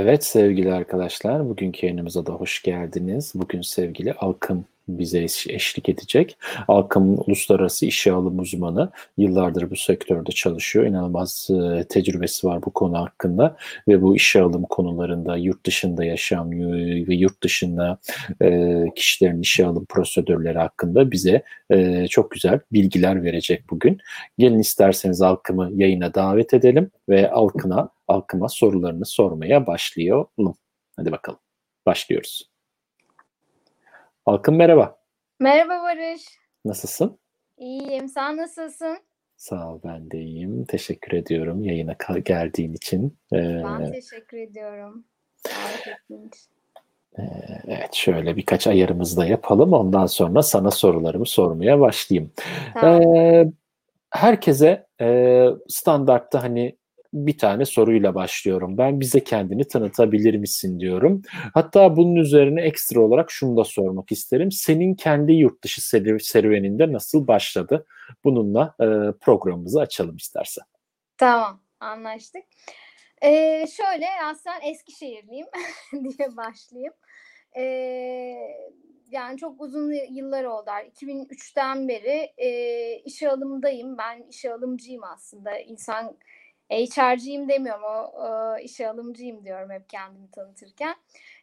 Evet sevgili arkadaşlar, bugünkü yayınımıza da hoş geldiniz. Bugün sevgili Alkım bize eşlik edecek. Alkım'ın uluslararası işe alım uzmanı. Yıllardır bu sektörde çalışıyor. İnanılmaz e, tecrübesi var bu konu hakkında ve bu işe alım konularında yurt dışında yaşam ve yurt dışında e, kişilerin işe alım prosedürleri hakkında bize e, çok güzel bilgiler verecek bugün. Gelin isterseniz Alkım'ı yayına davet edelim ve Alkım'a Alkım'a sorularını sormaya başlayalım. Hadi bakalım. Başlıyoruz. Halkım merhaba. Merhaba Barış. Nasılsın? İyiyim. Sen nasılsın? Sağ ol ben de iyiyim. Teşekkür ediyorum yayına geldiğin için. Ee, ben teşekkür ediyorum. Ee, evet şöyle birkaç ayarımızı da yapalım. Ondan sonra sana sorularımı sormaya başlayayım. Tamam. Ee, herkese e, standartta hani bir tane soruyla başlıyorum. Ben bize kendini tanıtabilir misin diyorum. Hatta bunun üzerine ekstra olarak şunu da sormak isterim. Senin kendi yurt dışı serüveninde nasıl başladı? Bununla e, programımızı açalım istersen. Tamam anlaştık. Ee, şöyle aslında Eskişehirliyim diye başlayayım. Ee, yani çok uzun yıllar oldu. 2003'ten beri e, işe alımdayım. Ben işe alımcıyım aslında. İnsan HR'cıyım demiyorum o e, işe alımcıyım diyorum hep kendimi tanıtırken.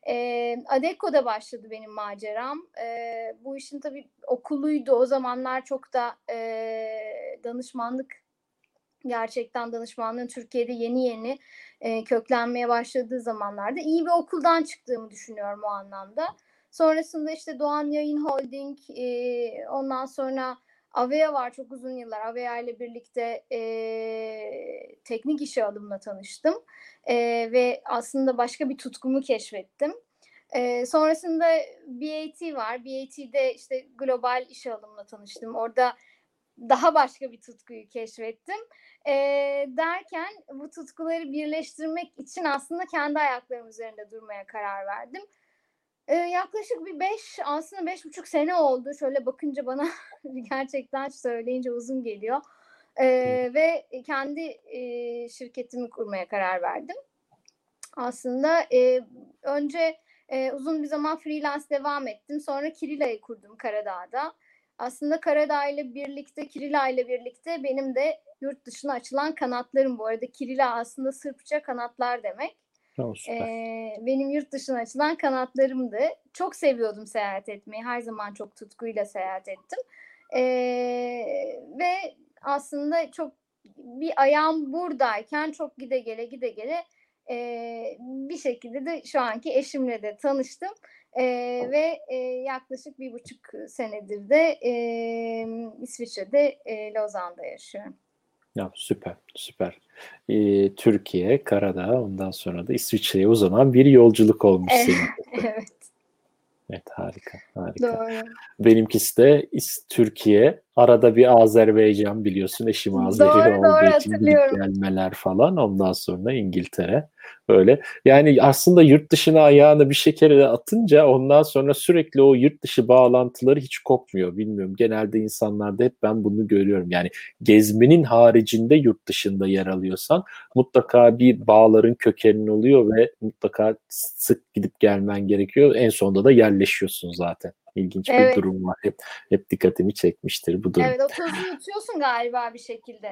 E, Adeko'da başladı benim maceram. E, bu işin tabii okuluydu. O zamanlar çok da e, danışmanlık gerçekten danışmanlığın Türkiye'de yeni yeni e, köklenmeye başladığı zamanlarda iyi bir okuldan çıktığımı düşünüyorum o anlamda. Sonrasında işte Doğan Yayın Holding, e, ondan sonra Avea var çok uzun yıllar. Avea ile birlikte e, teknik işe alımla tanıştım. E, ve aslında başka bir tutkumu keşfettim. E, sonrasında BAT var. BAT'de işte global işe alımla tanıştım. Orada daha başka bir tutkuyu keşfettim. E, derken bu tutkuları birleştirmek için aslında kendi ayaklarım üzerinde durmaya karar verdim. Ee, yaklaşık bir beş, aslında beş buçuk sene oldu. Şöyle bakınca bana gerçekten söyleyince uzun geliyor. Ee, ve kendi e, şirketimi kurmaya karar verdim. Aslında e, önce e, uzun bir zaman freelance devam ettim. Sonra Kirila'yı kurdum Karadağ'da. Aslında Karadağ ile birlikte, Kirila ile birlikte benim de yurt dışına açılan kanatlarım bu arada. Kirila aslında Sırpça kanatlar demek. Ee, benim yurt dışına açılan kanatlarımdı. Çok seviyordum seyahat etmeyi. Her zaman çok tutkuyla seyahat ettim. Ee, ve aslında çok bir ayağım buradayken çok gide gele gide gele e, bir şekilde de şu anki eşimle de tanıştım. E, ve e, yaklaşık bir buçuk senedir de e, İsviçre'de e, Lozan'da yaşıyorum. Ya süper, süper. Ee, Türkiye, Karadağ, ondan sonra da İsviçre'ye o zaman bir yolculuk olmuş senin. evet. Evet harika, harika. Doğru. Benimkisi de Türkiye, arada bir Azerbaycan biliyorsun eşim Azeri doğru, olduğu doğru, için gelmeler falan. Ondan sonra İngiltere. Öyle. Yani aslında yurt dışına ayağını bir şekere atınca ondan sonra sürekli o yurt dışı bağlantıları hiç kopmuyor. Bilmiyorum. Genelde insanlarda hep ben bunu görüyorum. Yani gezmenin haricinde yurt dışında yer alıyorsan mutlaka bir bağların kökenin oluyor ve mutlaka sık gidip gelmen gerekiyor. En sonunda da yerleşiyorsun zaten. İlginç evet. bir durum var. Hep, hep dikkatimi çekmiştir bu durum. Evet o tozu yutuyorsun galiba bir şekilde.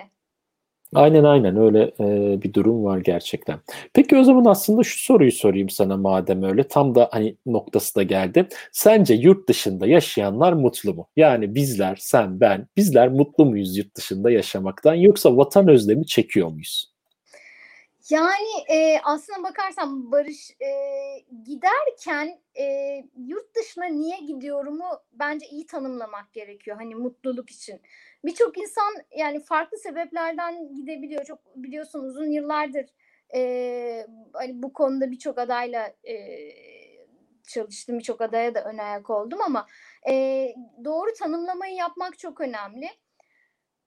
Aynen aynen öyle e, bir durum var gerçekten. Peki o zaman aslında şu soruyu sorayım sana madem öyle tam da hani noktası da geldi. Sence yurt dışında yaşayanlar mutlu mu? Yani bizler, sen, ben, bizler mutlu muyuz yurt dışında yaşamaktan yoksa vatan özlemi çekiyor muyuz? Yani e, aslına bakarsan Barış e, giderken e, yurt dışına niye gidiyorumu bence iyi tanımlamak gerekiyor. Hani mutluluk için. Birçok insan yani farklı sebeplerden gidebiliyor. Çok biliyorsun uzun yıllardır e, hani bu konuda birçok adayla e, çalıştım. Birçok adaya da ön ayak oldum ama e, doğru tanımlamayı yapmak çok önemli.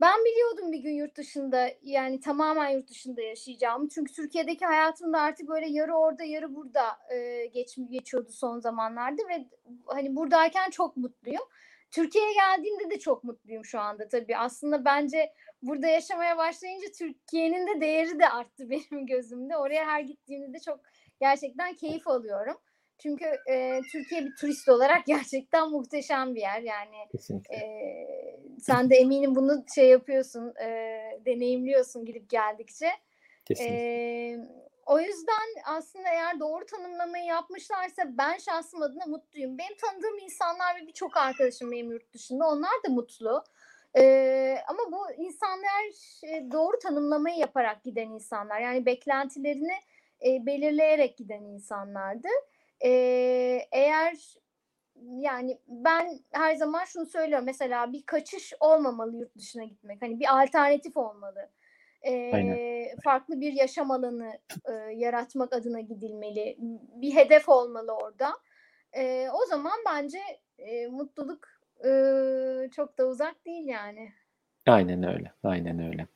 Ben biliyordum bir gün yurt dışında yani tamamen yurt dışında yaşayacağımı. Çünkü Türkiye'deki hayatımda artık böyle yarı orada yarı burada e, geç, geçiyordu son zamanlarda ve hani buradayken çok mutluyum. Türkiye'ye geldiğimde de çok mutluyum şu anda tabii. Aslında bence burada yaşamaya başlayınca Türkiye'nin de değeri de arttı benim gözümde. Oraya her gittiğimde de çok gerçekten keyif alıyorum. Çünkü e, Türkiye bir turist olarak gerçekten muhteşem bir yer. Yani e, sen de eminim bunu şey yapıyorsun, e, deneyimliyorsun gidip geldikçe. E, o yüzden aslında eğer doğru tanımlamayı yapmışlarsa ben şahsım adına mutluyum. Benim tanıdığım insanlar ve birçok arkadaşım benim yurt dışında onlar da mutlu. Ee, ama bu insanlar doğru tanımlamayı yaparak giden insanlar. Yani beklentilerini e, belirleyerek giden insanlardı. E, eğer yani ben her zaman şunu söylüyorum. Mesela bir kaçış olmamalı yurt dışına gitmek. Hani bir alternatif olmalı. E, farklı bir yaşam alanı e, yaratmak adına gidilmeli. Bir hedef olmalı orada. E, o zaman bence e, mutluluk e, çok da uzak değil yani. Aynen öyle. Aynen öyle.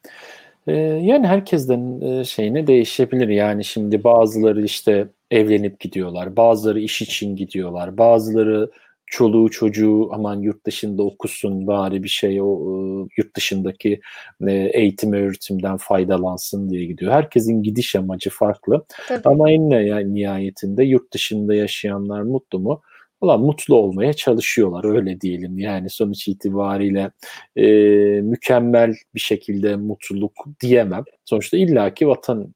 Ee, yani herkesten e, şeyine değişebilir. Yani şimdi bazıları işte evlenip gidiyorlar, bazıları iş için gidiyorlar, bazıları çoluğu çocuğu aman yurt dışında okusun bari bir şey o e, yurt dışındaki e, eğitim öğretimden faydalansın diye gidiyor. Herkesin gidiş amacı farklı. Tabii. Ama en yani nihayetinde yurt dışında yaşayanlar mutlu mu? Valla mutlu olmaya çalışıyorlar öyle diyelim. Yani sonuç itibariyle e, mükemmel bir şekilde mutluluk diyemem. Sonuçta illaki vatan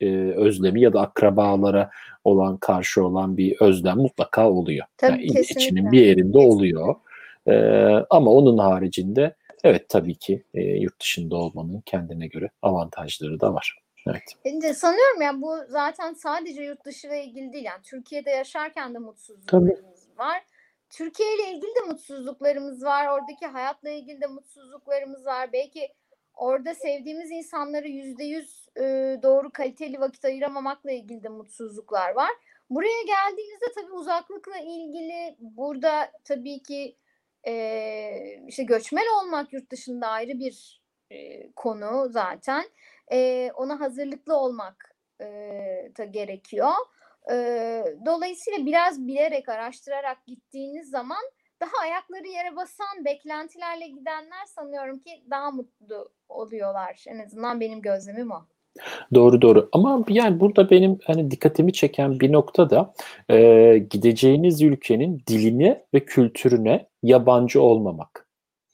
e, özlemi ya da akrabalara olan karşı olan bir özlem mutlaka oluyor. Tabii, yani içinin bir yerinde oluyor. E, ama onun haricinde evet tabii ki e, yurt dışında olmanın kendine göre avantajları da var. Evet. Şimdi sanıyorum yani bu zaten sadece yurt dışı ile ilgili değil. Yani Türkiye'de yaşarken de mutsuzluklarımız Tabii. var. Türkiye ile ilgili de mutsuzluklarımız var. Oradaki hayatla ilgili de mutsuzluklarımız var. Belki orada sevdiğimiz insanları yüzde yüz doğru kaliteli vakit ayıramamakla ilgili de mutsuzluklar var. Buraya geldiğinizde tabii uzaklıkla ilgili burada tabii ki e, işte göçmen olmak yurt dışında ayrı bir e, konu zaten. E, ona hazırlıklı olmak e, da gerekiyor. E, dolayısıyla biraz bilerek, araştırarak gittiğiniz zaman daha ayakları yere basan beklentilerle gidenler sanıyorum ki daha mutlu oluyorlar. En azından benim gözlemim o. Doğru doğru ama yani burada benim hani dikkatimi çeken bir nokta da e, gideceğiniz ülkenin diline ve kültürüne yabancı olmamak.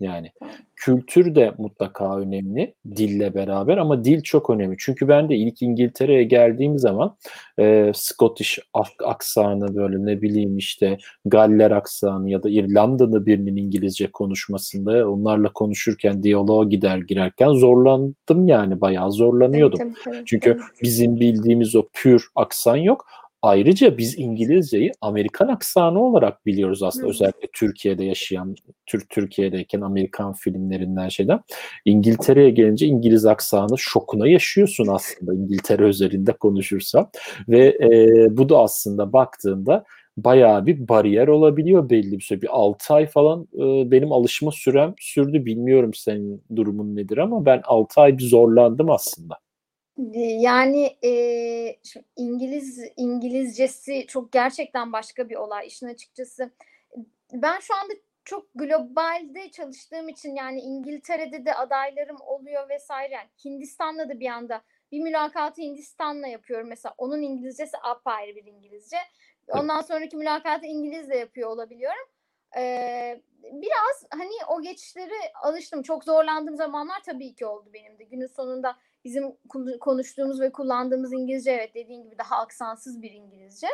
Yani kültür de mutlaka önemli dille beraber ama dil çok önemli. Çünkü ben de ilk İngiltere'ye geldiğim zaman e, Scottish aksanı böyle ne bileyim işte Galler aksanı ya da İrlandalı birinin İngilizce konuşmasında onlarla konuşurken diyaloğa gider girerken zorlandım yani bayağı zorlanıyordum. Evet, tabii, tabii, Çünkü bizim bildiğimiz o pür aksan yok Ayrıca biz İngilizceyi Amerikan aksanı olarak biliyoruz aslında. Hı. Özellikle Türkiye'de yaşayan, Türk Türkiye'deyken Amerikan filmlerinden şeyden. İngiltere'ye gelince İngiliz aksanı şokuna yaşıyorsun aslında İngiltere özelinde konuşursan. Ve e, bu da aslında baktığında bayağı bir bariyer olabiliyor belli bir süre. Bir 6 ay falan e, benim alışma sürem sürdü. Bilmiyorum senin durumun nedir ama ben 6 ay bir zorlandım aslında. Yani e, İngiliz İngilizcesi çok gerçekten başka bir olay işin açıkçası. Ben şu anda çok globalde çalıştığım için yani İngiltere'de de adaylarım oluyor vesaire. Yani Hindistan'la da bir anda bir mülakatı Hindistan'la yapıyorum mesela. Onun İngilizcesi apayrı bir İngilizce. Ondan sonraki mülakatı İngilizle yapıyor olabiliyorum. Ee, biraz hani o geçişleri alıştım. Çok zorlandığım zamanlar tabii ki oldu benim de. Günün sonunda bizim konuştuğumuz ve kullandığımız İngilizce evet dediğin gibi daha aksansız bir İngilizce.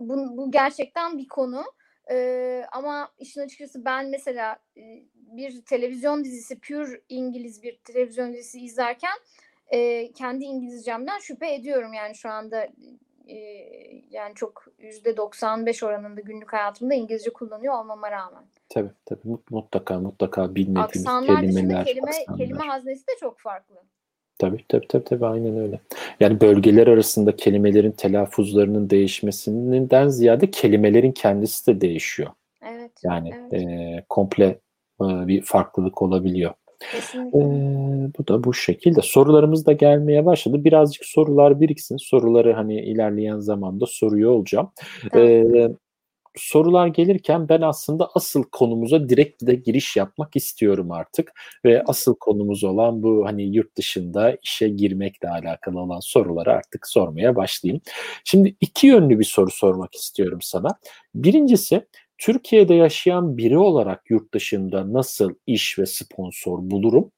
Bu, bu gerçekten bir konu. Ee, ama işin açıkçası ben mesela bir televizyon dizisi, pür İngiliz bir televizyon dizisi izlerken e, kendi İngilizcemden şüphe ediyorum yani şu anda e, yani çok yüzde 95 oranında günlük hayatımda İngilizce kullanıyor olmama rağmen. Tabii tabii mutlaka mutlaka bilmediğimiz aksanlar kelimeler. kelime, aksanlar. kelime haznesi de çok farklı. Tabii tabii tabii tabii aynen öyle. Yani bölgeler arasında kelimelerin telaffuzlarının değişmesinden ziyade kelimelerin kendisi de değişiyor. Evet. Yani evet. E, komple e, bir farklılık olabiliyor. Kesinlikle. Ee, bu da bu şekilde. Sorularımız da gelmeye başladı. Birazcık sorular biriksin. Soruları hani ilerleyen zamanda soruyor olacağım. Tamam. Ee, sorular gelirken ben aslında asıl konumuza direkt de giriş yapmak istiyorum artık ve asıl konumuz olan bu hani yurt dışında işe girmekle alakalı olan soruları artık sormaya başlayayım. Şimdi iki yönlü bir soru sormak istiyorum sana. Birincisi Türkiye'de yaşayan biri olarak yurt dışında nasıl iş ve sponsor bulurum?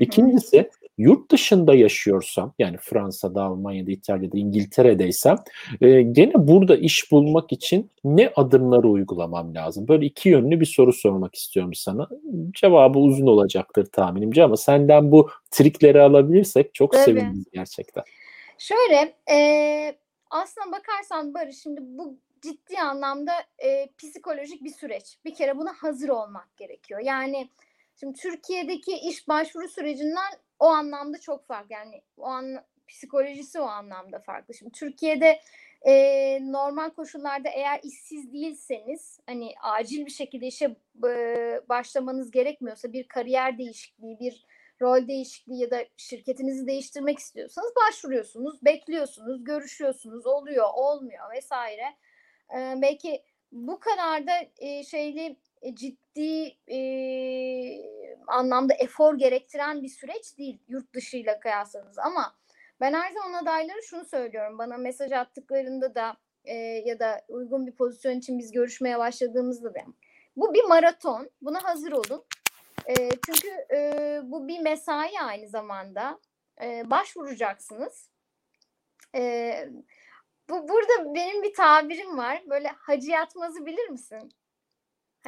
İkincisi yurt dışında yaşıyorsam yani Fransa'da, Almanya'da, İtalya'da, İngiltere'deysem e, gene burada iş bulmak için ne adımları uygulamam lazım? Böyle iki yönlü bir soru sormak istiyorum sana. Cevabı uzun olacaktır tahminimce ama senden bu trikleri alabilirsek çok Tabii. seviniriz gerçekten. Şöyle e, aslına bakarsan Barış şimdi bu ciddi anlamda e, psikolojik bir süreç. Bir kere buna hazır olmak gerekiyor. Yani şimdi Türkiye'deki iş başvuru sürecinden o anlamda çok farklı. Yani o an psikolojisi o anlamda farklı. Şimdi Türkiye'de e, normal koşullarda eğer işsiz değilseniz hani acil bir şekilde işe e, başlamanız gerekmiyorsa bir kariyer değişikliği, bir rol değişikliği ya da şirketinizi değiştirmek istiyorsanız başvuruyorsunuz, bekliyorsunuz, görüşüyorsunuz, oluyor, olmuyor vesaire. Ee, belki bu kadar da e, şeyli e, ciddi e, anlamda efor gerektiren bir süreç değil yurt dışıyla kıyaslanız. Ama ben her zaman adaylara şunu söylüyorum. Bana mesaj attıklarında da e, ya da uygun bir pozisyon için biz görüşmeye başladığımızda da bu bir maraton buna hazır olun. E, çünkü e, bu bir mesai aynı zamanda. E, başvuracaksınız. E, bu burada benim bir tabirim var. Böyle hacı yatmazı bilir misin?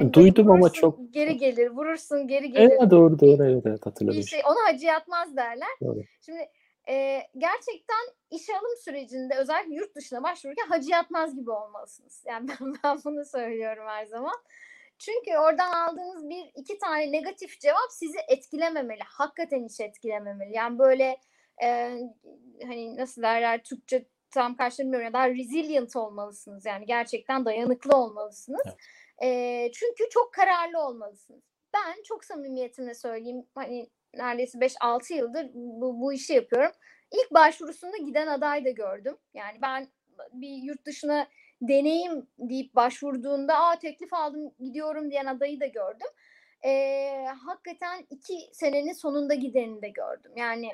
Hani Duydum ama vurursun, çok geri gelir, vurursun geri gelir. Evet doğru doğru evet, evet hatırladım. Bir şey, ona hacı yatmaz derler. Doğru. Şimdi e, gerçekten işe alım sürecinde özellikle yurt dışına başvururken hacı yatmaz gibi olmalısınız. Yani ben, ben bunu söylüyorum her zaman. Çünkü oradan aldığınız bir iki tane negatif cevap sizi etkilememeli. Hakikaten hiç etkilememeli. Yani böyle e, hani nasıl derler Türkçe tam karşılamıyorum ya daha resilient olmalısınız. Yani gerçekten dayanıklı olmalısınız. Evet. E, çünkü çok kararlı olmalısınız. Ben çok samimiyetimle söyleyeyim hani neredeyse 5-6 yıldır bu, bu işi yapıyorum. İlk başvurusunda giden aday da gördüm. Yani ben bir yurt dışına deneyim deyip başvurduğunda aa teklif aldım gidiyorum diyen adayı da gördüm. Ee, hakikaten iki senenin sonunda gideni de gördüm. Yani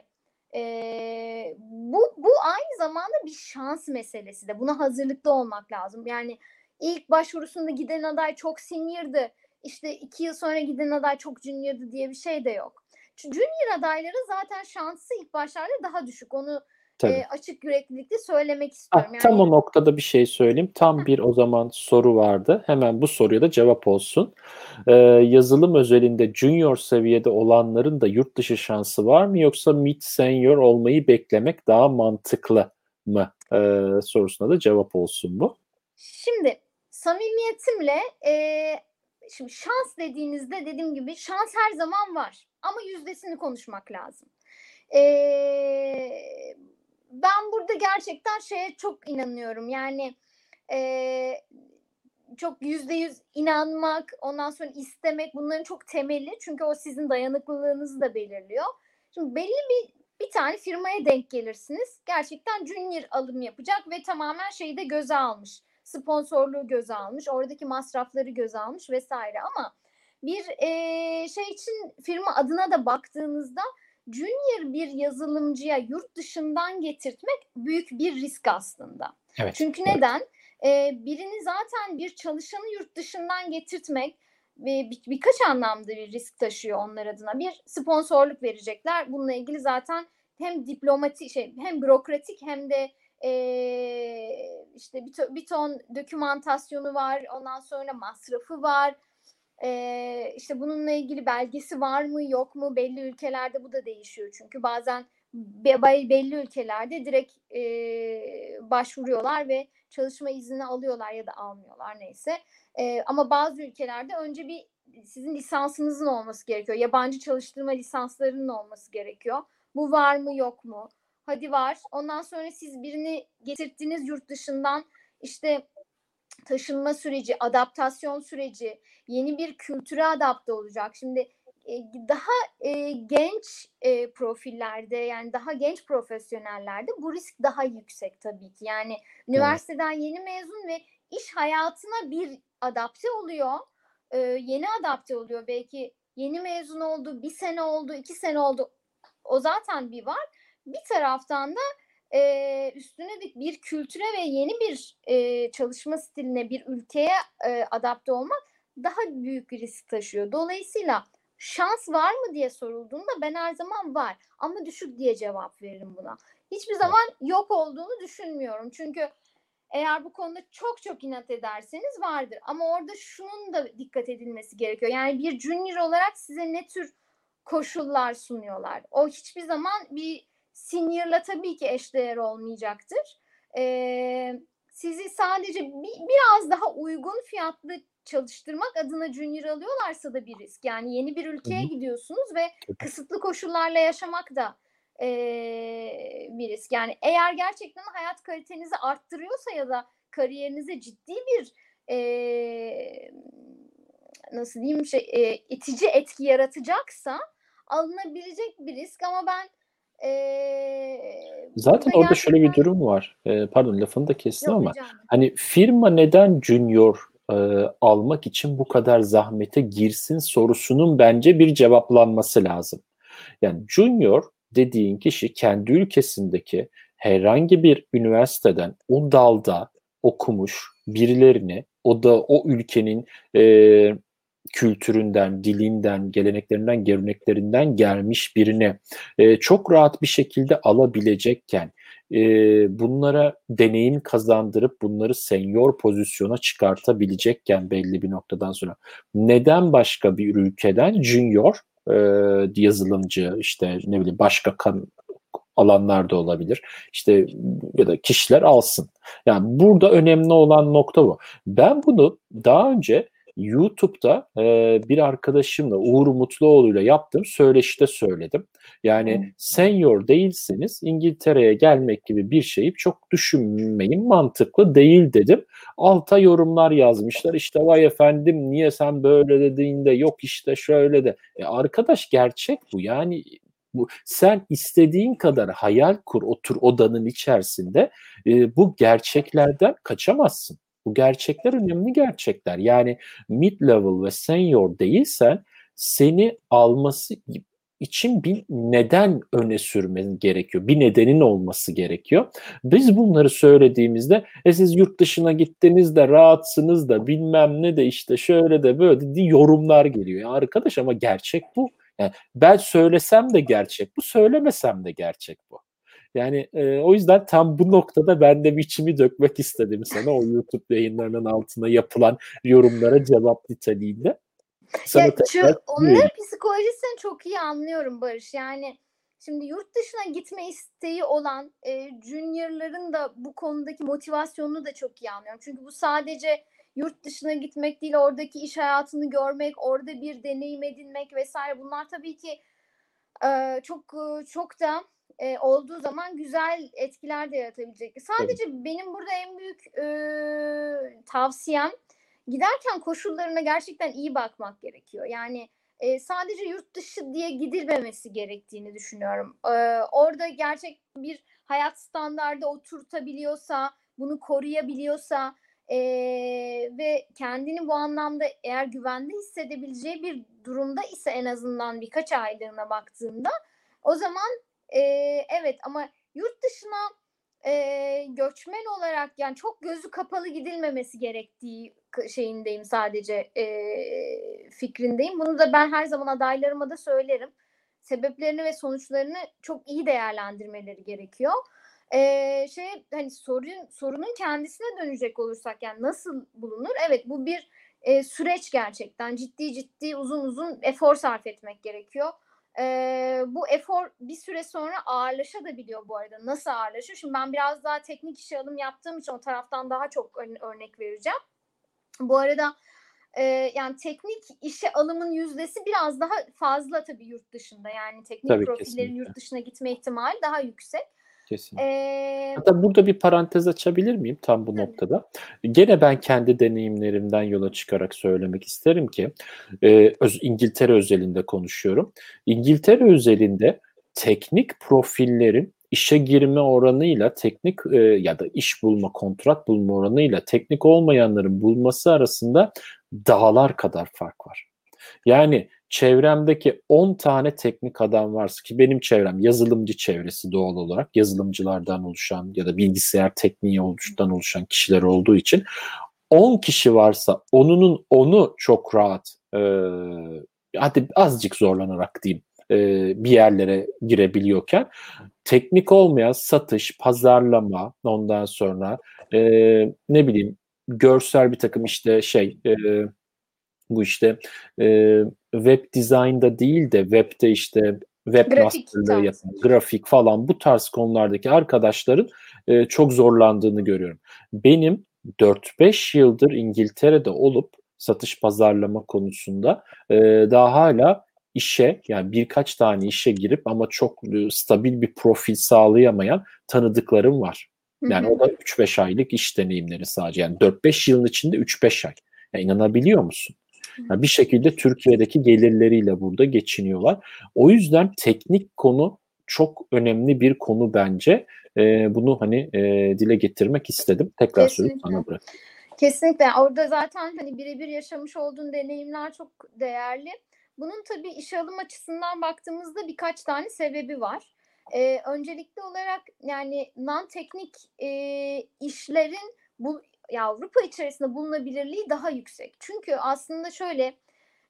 e, bu, bu aynı zamanda bir şans meselesi de. Buna hazırlıklı olmak lazım. Yani ilk başvurusunda giden aday çok senior'dı. İşte iki yıl sonra giden aday çok junior'dı diye bir şey de yok. Çünkü junior adayların zaten şansı ilk başlarda daha düşük. Onu Tabii. e, açık yüreklilikle söylemek Ah, istiyorum. Yani, tam o noktada bir şey söyleyeyim. Tam bir o zaman soru vardı. Hemen bu soruya da cevap olsun. Ee, yazılım özelinde junior seviyede olanların da yurt dışı şansı var mı yoksa mid senior olmayı beklemek daha mantıklı mı Ee, sorusuna da cevap olsun bu. Şimdi samimiyetimle e, şimdi şans dediğinizde dediğim gibi şans her zaman var ama yüzdesini konuşmak lazım. E, ben burada gerçekten şeye çok inanıyorum yani e, çok yüzde yüz inanmak ondan sonra istemek bunların çok temeli çünkü o sizin dayanıklılığınızı da belirliyor. Şimdi belli bir bir tane firmaya denk gelirsiniz. Gerçekten junior alım yapacak ve tamamen şeyi de göze almış. Sponsorluğu göze almış. Oradaki masrafları göze almış vesaire ama bir e, şey için firma adına da baktığınızda junior bir yazılımcıya yurt dışından getirtmek büyük bir risk aslında. Evet. Çünkü evet. neden? Ee, birini zaten bir çalışanı yurt dışından getirtmek bir, bir, birkaç anlamda bir risk taşıyor onlar adına. Bir sponsorluk verecekler. Bununla ilgili zaten hem diplomatik şey hem bürokratik hem de e, işte bir, bir ton dokümantasyonu var. Ondan sonra masrafı var. E, işte bununla ilgili belgesi var mı yok mu belli ülkelerde bu da değişiyor çünkü bazen be, belli ülkelerde direkt e, başvuruyorlar ve çalışma izni alıyorlar ya da almıyorlar neyse. E, ama bazı ülkelerde önce bir sizin lisansınızın olması gerekiyor. Yabancı çalıştırma lisanslarının olması gerekiyor. Bu var mı yok mu? Hadi var. Ondan sonra siz birini getirttiniz yurt dışından işte taşınma süreci, adaptasyon süreci, yeni bir kültüre adapte olacak. Şimdi e, daha e, genç e, profillerde yani daha genç profesyonellerde bu risk daha yüksek tabii ki. Yani üniversiteden yeni mezun ve iş hayatına bir adapte oluyor. E, yeni adapte oluyor. Belki yeni mezun oldu, bir sene oldu, iki sene oldu. O zaten bir var. Bir taraftan da e, üstüne de bir kültüre ve yeni bir e, çalışma stiline, bir ülkeye e, adapte olmak daha büyük bir risk taşıyor. Dolayısıyla şans var mı diye sorulduğunda ben her zaman var ama düşük diye cevap veririm buna. Hiçbir zaman yok olduğunu düşünmüyorum. Çünkü eğer bu konuda çok çok inat ederseniz vardır. Ama orada şunun da dikkat edilmesi gerekiyor. Yani bir junior olarak size ne tür koşullar sunuyorlar? O hiçbir zaman bir senior'la tabii ki eşdeğer olmayacaktır. Ee, sizi sadece bir, biraz daha uygun fiyatlı çalıştırmak adına junior alıyorlarsa da bir risk. Yani yeni bir ülkeye Hı-hı. gidiyorsunuz ve kısıtlı koşullarla yaşamak da e, bir risk. Yani eğer gerçekten hayat kalitenizi arttırıyorsa ya da kariyerinize ciddi bir e, nasıl diyeyim şey e, itici etki yaratacaksa alınabilecek bir risk ama ben ee, Zaten orada şöyle bir durum var. Ee, pardon lafını da kestim Yok, ama hocam. hani firma neden junior e, almak için bu kadar zahmete girsin sorusunun bence bir cevaplanması lazım. Yani junior dediğin kişi kendi ülkesindeki herhangi bir üniversiteden o dalda okumuş birilerini o da o ülkenin e, kültüründen, dilinden, geleneklerinden, geleneklerinden gelmiş birini e, çok rahat bir şekilde alabilecekken e, bunlara deneyim kazandırıp bunları senior pozisyona çıkartabilecekken belli bir noktadan sonra neden başka bir ülkeden junior e, yazılımcı işte ne bileyim başka kan, alanlarda olabilir. İşte ya da kişiler alsın. Yani burada önemli olan nokta bu. Ben bunu daha önce YouTube'da e, bir arkadaşımla Uğur Mutluoğlu'yla yaptığım söyleşide söyledim. Yani hmm. senior değilseniz İngiltere'ye gelmek gibi bir şeyi çok düşünmeyin mantıklı değil dedim. Alta yorumlar yazmışlar işte vay efendim niye sen böyle dediğinde yok işte şöyle de. E arkadaş gerçek bu yani bu sen istediğin kadar hayal kur otur odanın içerisinde e, bu gerçeklerden kaçamazsın. Bu gerçekler önemli gerçekler. Yani mid level ve senior değilsen seni alması için bir neden öne sürmen gerekiyor. Bir nedenin olması gerekiyor. Biz bunları söylediğimizde e siz yurt dışına gittiniz de rahatsınız da bilmem ne de işte şöyle de böyle de yorumlar geliyor. Ya arkadaş ama gerçek bu. Yani ben söylesem de gerçek bu, söylemesem de gerçek bu. Yani e, o yüzden tam bu noktada ben de biçimi dökmek istedim sana o YouTube yayınlarının altına yapılan yorumlara cevap niteliğinde. Sana ya, şu, onların psikolojisini çok iyi anlıyorum Barış. Yani şimdi yurt dışına gitme isteği olan e, juniorların da bu konudaki motivasyonunu da çok iyi anlıyorum. Çünkü bu sadece yurt dışına gitmek değil, oradaki iş hayatını görmek, orada bir deneyim edinmek vesaire. Bunlar tabii ki e, çok çok da e, olduğu zaman güzel etkiler de yaratabilecek. Sadece Tabii. benim burada en büyük e, tavsiyem giderken koşullarına gerçekten iyi bakmak gerekiyor. Yani e, sadece yurt dışı diye gidilmemesi gerektiğini düşünüyorum. E, orada gerçek bir hayat standardı oturtabiliyorsa, bunu koruyabiliyorsa e, ve kendini bu anlamda eğer güvende hissedebileceği bir durumda ise en azından birkaç aylığına baktığında o zaman e, evet ama yurt dışına e, göçmen olarak yani çok gözü kapalı gidilmemesi gerektiği şeyindeyim sadece e, fikrindeyim. Bunu da ben her zaman adaylarıma da söylerim. Sebeplerini ve sonuçlarını çok iyi değerlendirmeleri gerekiyor. Ee, şey hani sorun sorunun kendisine dönecek olursak yani nasıl bulunur? Evet bu bir e, süreç gerçekten ciddi ciddi uzun uzun efor sarf etmek gerekiyor e, bu efor bir süre sonra ağırlaşabiliyor bu arada. Nasıl ağırlaşıyor? Şimdi ben biraz daha teknik işe alım yaptığım için o taraftan daha çok örnek vereceğim. Bu arada e, yani teknik işe alımın yüzdesi biraz daha fazla tabii yurt dışında. Yani teknik tabii, profillerin kesinlikle. yurt dışına gitme ihtimali daha yüksek. Kesinlikle. Ee, Hatta burada bir parantez açabilir miyim tam bu tabii. noktada? Gene ben kendi deneyimlerimden yola çıkarak söylemek isterim ki e, öz, İngiltere özelinde konuşuyorum. İngiltere özelinde teknik profillerin işe girme oranıyla teknik e, ya da iş bulma, kontrat bulma oranıyla teknik olmayanların bulması arasında dağlar kadar fark var. Yani çevremdeki 10 tane teknik adam varsa ki benim çevrem yazılımcı çevresi doğal olarak yazılımcılardan oluşan ya da bilgisayar tekniği oluştan oluşan kişiler olduğu için 10 kişi varsa onunun onu çok rahat e, hadi azıcık zorlanarak diyeyim e, bir yerlere girebiliyorken teknik olmayan satış, pazarlama ondan sonra e, ne bileyim görsel bir takım işte şey e, bu işte e, web design'da değil de webde işte webmasterlığı yapan, grafik falan bu tarz konulardaki arkadaşların e, çok zorlandığını görüyorum. Benim 4-5 yıldır İngiltere'de olup satış pazarlama konusunda e, daha hala işe yani birkaç tane işe girip ama çok e, stabil bir profil sağlayamayan tanıdıklarım var. Yani hı hı. o da 3-5 aylık iş deneyimleri sadece. Yani 4-5 yılın içinde 3-5 ay. Yani inanabiliyor musun? Yani bir şekilde Türkiye'deki gelirleriyle burada geçiniyorlar. O yüzden teknik konu çok önemli bir konu bence. Ee, bunu hani e, dile getirmek istedim. Tekrar söyleyeyim sana bırak. Kesinlikle. Orada zaten hani birebir yaşamış olduğun deneyimler çok değerli. Bunun tabii işe alım açısından baktığımızda birkaç tane sebebi var. Ee, öncelikli olarak yani non teknik e, işlerin bu ya Avrupa içerisinde bulunabilirliği daha yüksek. Çünkü aslında şöyle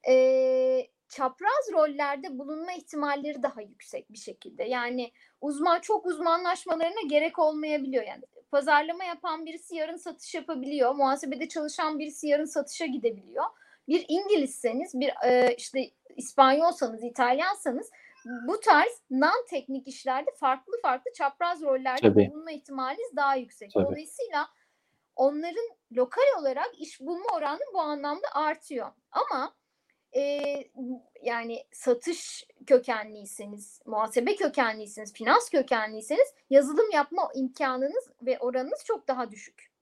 e, çapraz rollerde bulunma ihtimalleri daha yüksek bir şekilde. Yani uzman çok uzmanlaşmalarına gerek olmayabiliyor. Yani pazarlama yapan birisi yarın satış yapabiliyor. Muhasebede çalışan birisi yarın satışa gidebiliyor. Bir İngilizseniz, bir e, işte İspanyolsanız, İtalyansanız bu tarz non teknik işlerde farklı farklı çapraz rollerde Tabii. bulunma ihtimaliniz daha yüksek. Tabii. Dolayısıyla onların lokal olarak iş bulma oranı bu anlamda artıyor. Ama e, yani satış kökenliyseniz, muhasebe kökenliyseniz, finans kökenliyseniz yazılım yapma imkanınız ve oranınız çok daha düşük.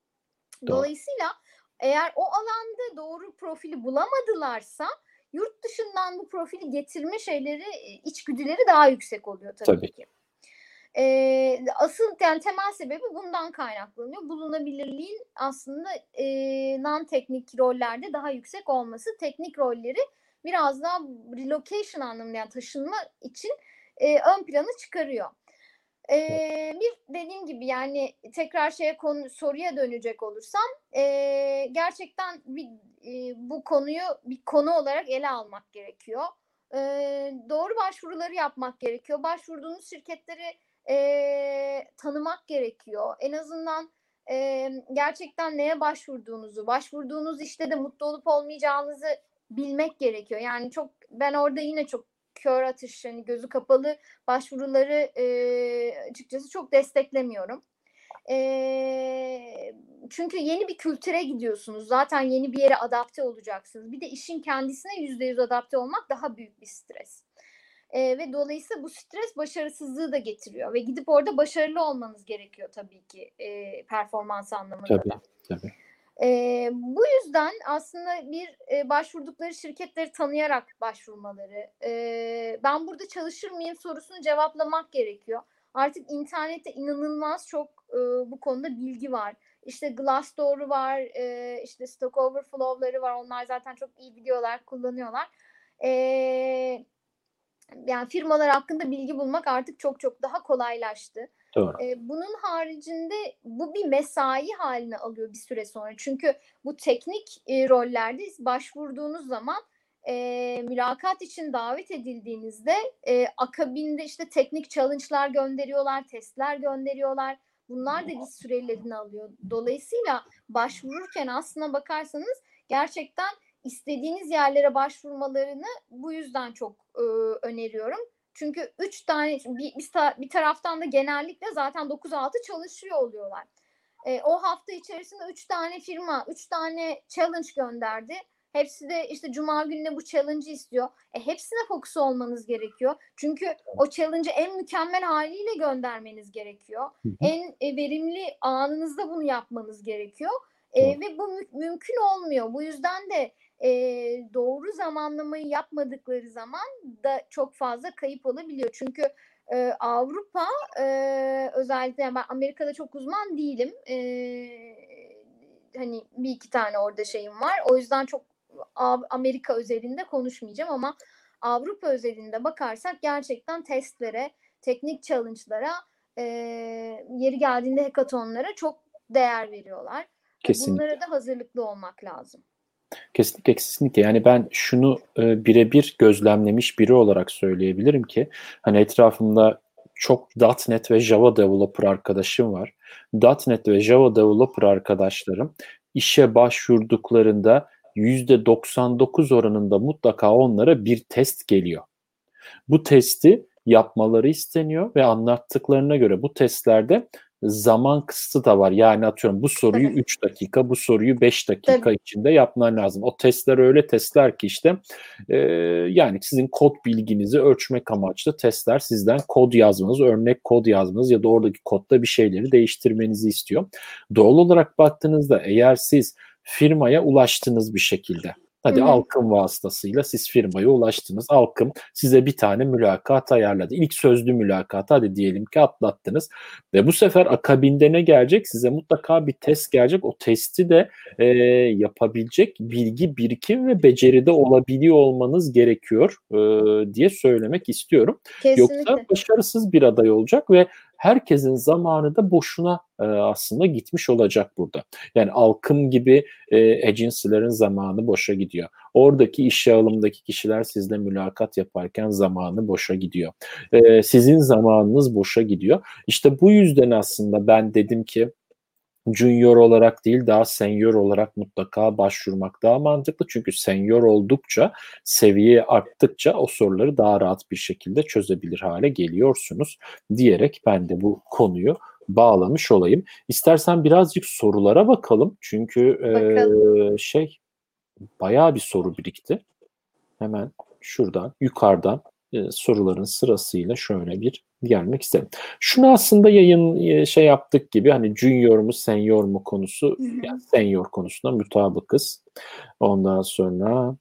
Dolayısıyla eğer o alanda doğru profili bulamadılarsa yurt dışından bu profili getirme şeyleri, içgüdüleri daha yüksek oluyor tabii, tabii. ki. E, asıl yani temel sebebi bundan kaynaklanıyor. Bulunabilirliğin aslında e, non teknik rollerde daha yüksek olması. Teknik rolleri biraz daha relocation anlamında yani taşınma için e, ön plana çıkarıyor. E, bir dediğim gibi yani tekrar şeye konu soruya dönecek olursam e, gerçekten bir, e, bu konuyu bir konu olarak ele almak gerekiyor. E, doğru başvuruları yapmak gerekiyor. Başvurduğunuz şirketleri e, tanımak gerekiyor. En azından e, gerçekten neye başvurduğunuzu, başvurduğunuz işte de mutlu olup olmayacağınızı bilmek gerekiyor. Yani çok ben orada yine çok kör atış, hani gözü kapalı başvuruları e, açıkçası çok desteklemiyorum. E, çünkü yeni bir kültüre gidiyorsunuz. Zaten yeni bir yere adapte olacaksınız. Bir de işin kendisine yüzde yüz adapte olmak daha büyük bir stres. E, ve dolayısıyla bu stres başarısızlığı da getiriyor ve gidip orada başarılı olmanız gerekiyor tabii ki e, performans anlamında tabii, da. Tabii. E, bu yüzden aslında bir e, başvurdukları şirketleri tanıyarak başvurmaları, e, ben burada çalışır mıyım sorusunu cevaplamak gerekiyor. Artık internette inanılmaz çok e, bu konuda bilgi var. İşte Glassdoor var, e, işte Stack Overflow'ları var. Onlar zaten çok iyi videolar kullanıyorlar. E, yani firmalar hakkında bilgi bulmak artık çok çok daha kolaylaştı. Doğru. Ee, bunun haricinde bu bir mesai haline alıyor bir süre sonra. Çünkü bu teknik e, rollerde başvurduğunuz zaman e, mülakat için davet edildiğinizde e, akabinde işte teknik challenge'lar gönderiyorlar, testler gönderiyorlar. Bunlar da bir sürelerini alıyor. Dolayısıyla başvururken aslına bakarsanız gerçekten istediğiniz yerlere başvurmalarını bu yüzden çok e, öneriyorum. Çünkü üç tane bir, bir, bir taraftan da genellikle zaten 9-6 çalışıyor oluyorlar. E, o hafta içerisinde üç tane firma, üç tane challenge gönderdi. Hepsi de işte cuma gününe bu challenge'ı istiyor. E, hepsine fokus olmanız gerekiyor. Çünkü o challenge'ı en mükemmel haliyle göndermeniz gerekiyor. En e, verimli anınızda bunu yapmanız gerekiyor. E, ve bu mü- mümkün olmuyor. Bu yüzden de e, doğru zamanlamayı yapmadıkları zaman da çok fazla kayıp olabiliyor. Çünkü e, Avrupa e, özellikle yani ben Amerika'da çok uzman değilim. E, hani bir iki tane orada şeyim var. O yüzden çok Amerika özelinde konuşmayacağım ama Avrupa özelinde bakarsak gerçekten testlere, teknik challenge'lara, e, yeri geldiğinde hackathonlara çok değer veriyorlar. Kesinlikle. Bunlara da hazırlıklı olmak lazım. Kesinlikle kesinlikle. Yani ben şunu e, birebir gözlemlemiş biri olarak söyleyebilirim ki hani etrafımda çok .NET ve Java developer arkadaşım var. .NET ve Java developer arkadaşlarım işe başvurduklarında %99 oranında mutlaka onlara bir test geliyor. Bu testi yapmaları isteniyor ve anlattıklarına göre bu testlerde zaman kısıtı da var. Yani atıyorum bu soruyu 3 dakika, bu soruyu 5 dakika Tabii. içinde yapman lazım. O testler öyle testler ki işte e, yani sizin kod bilginizi ölçmek amaçlı testler sizden kod yazmanız, örnek kod yazmanız ya da oradaki kodda bir şeyleri değiştirmenizi istiyor. Doğal olarak baktığınızda eğer siz firmaya ulaştınız bir şekilde Hadi Hı-hı. Alkım vasıtasıyla siz firmaya ulaştınız. Alkım size bir tane mülakat ayarladı. İlk sözlü mülakat hadi diyelim ki atlattınız. Ve bu sefer akabinde ne gelecek? Size mutlaka bir test gelecek. O testi de e, yapabilecek bilgi, birikim ve beceride olabiliyor olmanız gerekiyor e, diye söylemek istiyorum. Kesinlikle. Yoksa başarısız bir aday olacak ve herkesin zamanı da boşuna e, aslında gitmiş olacak burada. Yani Alkım gibi e, agency'lerin zamanı boşa gidiyor. Oradaki işe alımdaki kişiler sizle mülakat yaparken zamanı boşa gidiyor. E, sizin zamanınız boşa gidiyor. İşte bu yüzden aslında ben dedim ki junior olarak değil daha senior olarak mutlaka başvurmak daha mantıklı. Çünkü senior oldukça, seviye arttıkça o soruları daha rahat bir şekilde çözebilir hale geliyorsunuz diyerek ben de bu konuyu bağlamış olayım. İstersen birazcık sorulara bakalım. Çünkü bakalım. E, şey bayağı bir soru birikti. Hemen şuradan yukarıdan e, soruların sırasıyla şöyle bir gelmek isterim. Şunu aslında yayın e, şey yaptık gibi hani junior mu senior mu konusu yani senior konusunda mutabıkız. Ondan sonra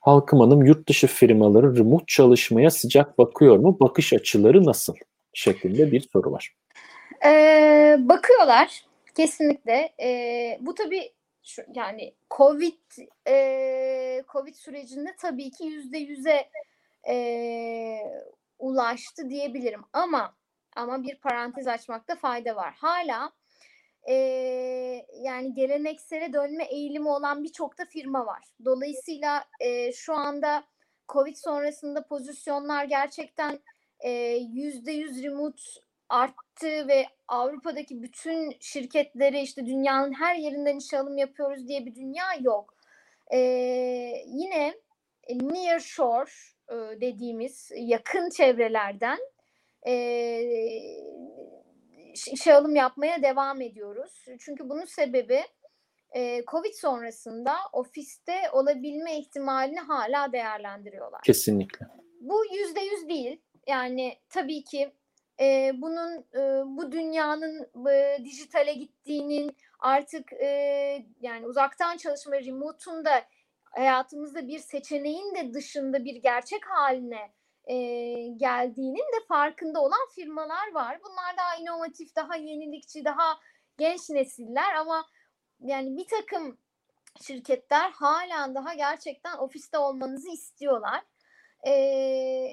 Halkım Hanım yurt dışı firmaları remote çalışmaya sıcak bakıyor mu? Bakış açıları nasıl? Şeklinde bir soru var. Ee, bakıyorlar kesinlikle. Ee, bu tabii şu, yani Covid e, Covid sürecinde tabii ki yüzde yüze e, ulaştı diyebilirim. Ama ama bir parantez açmakta fayda var. Hala e, yani geleneksele dönme eğilimi olan birçok da firma var. Dolayısıyla e, şu anda Covid sonrasında pozisyonlar gerçekten yüzde yüz remote arttı ve Avrupa'daki bütün şirketlere işte dünyanın her yerinden işe alım yapıyoruz diye bir dünya yok. Ee, yine near shore e, dediğimiz yakın çevrelerden e, işe alım yapmaya devam ediyoruz. Çünkü bunun sebebi e, Covid sonrasında ofiste olabilme ihtimalini hala değerlendiriyorlar. Kesinlikle. Bu yüzde yüz değil. Yani tabii ki e, bunun e, bu dünyanın e, dijitale gittiğinin artık e, yani uzaktan çalışma remote'un da hayatımızda bir seçeneğin de dışında bir gerçek haline e, geldiğinin de farkında olan firmalar var. Bunlar daha inovatif, daha yenilikçi, daha genç nesiller ama yani bir takım şirketler halen daha gerçekten ofiste olmanızı istiyorlar. Ee,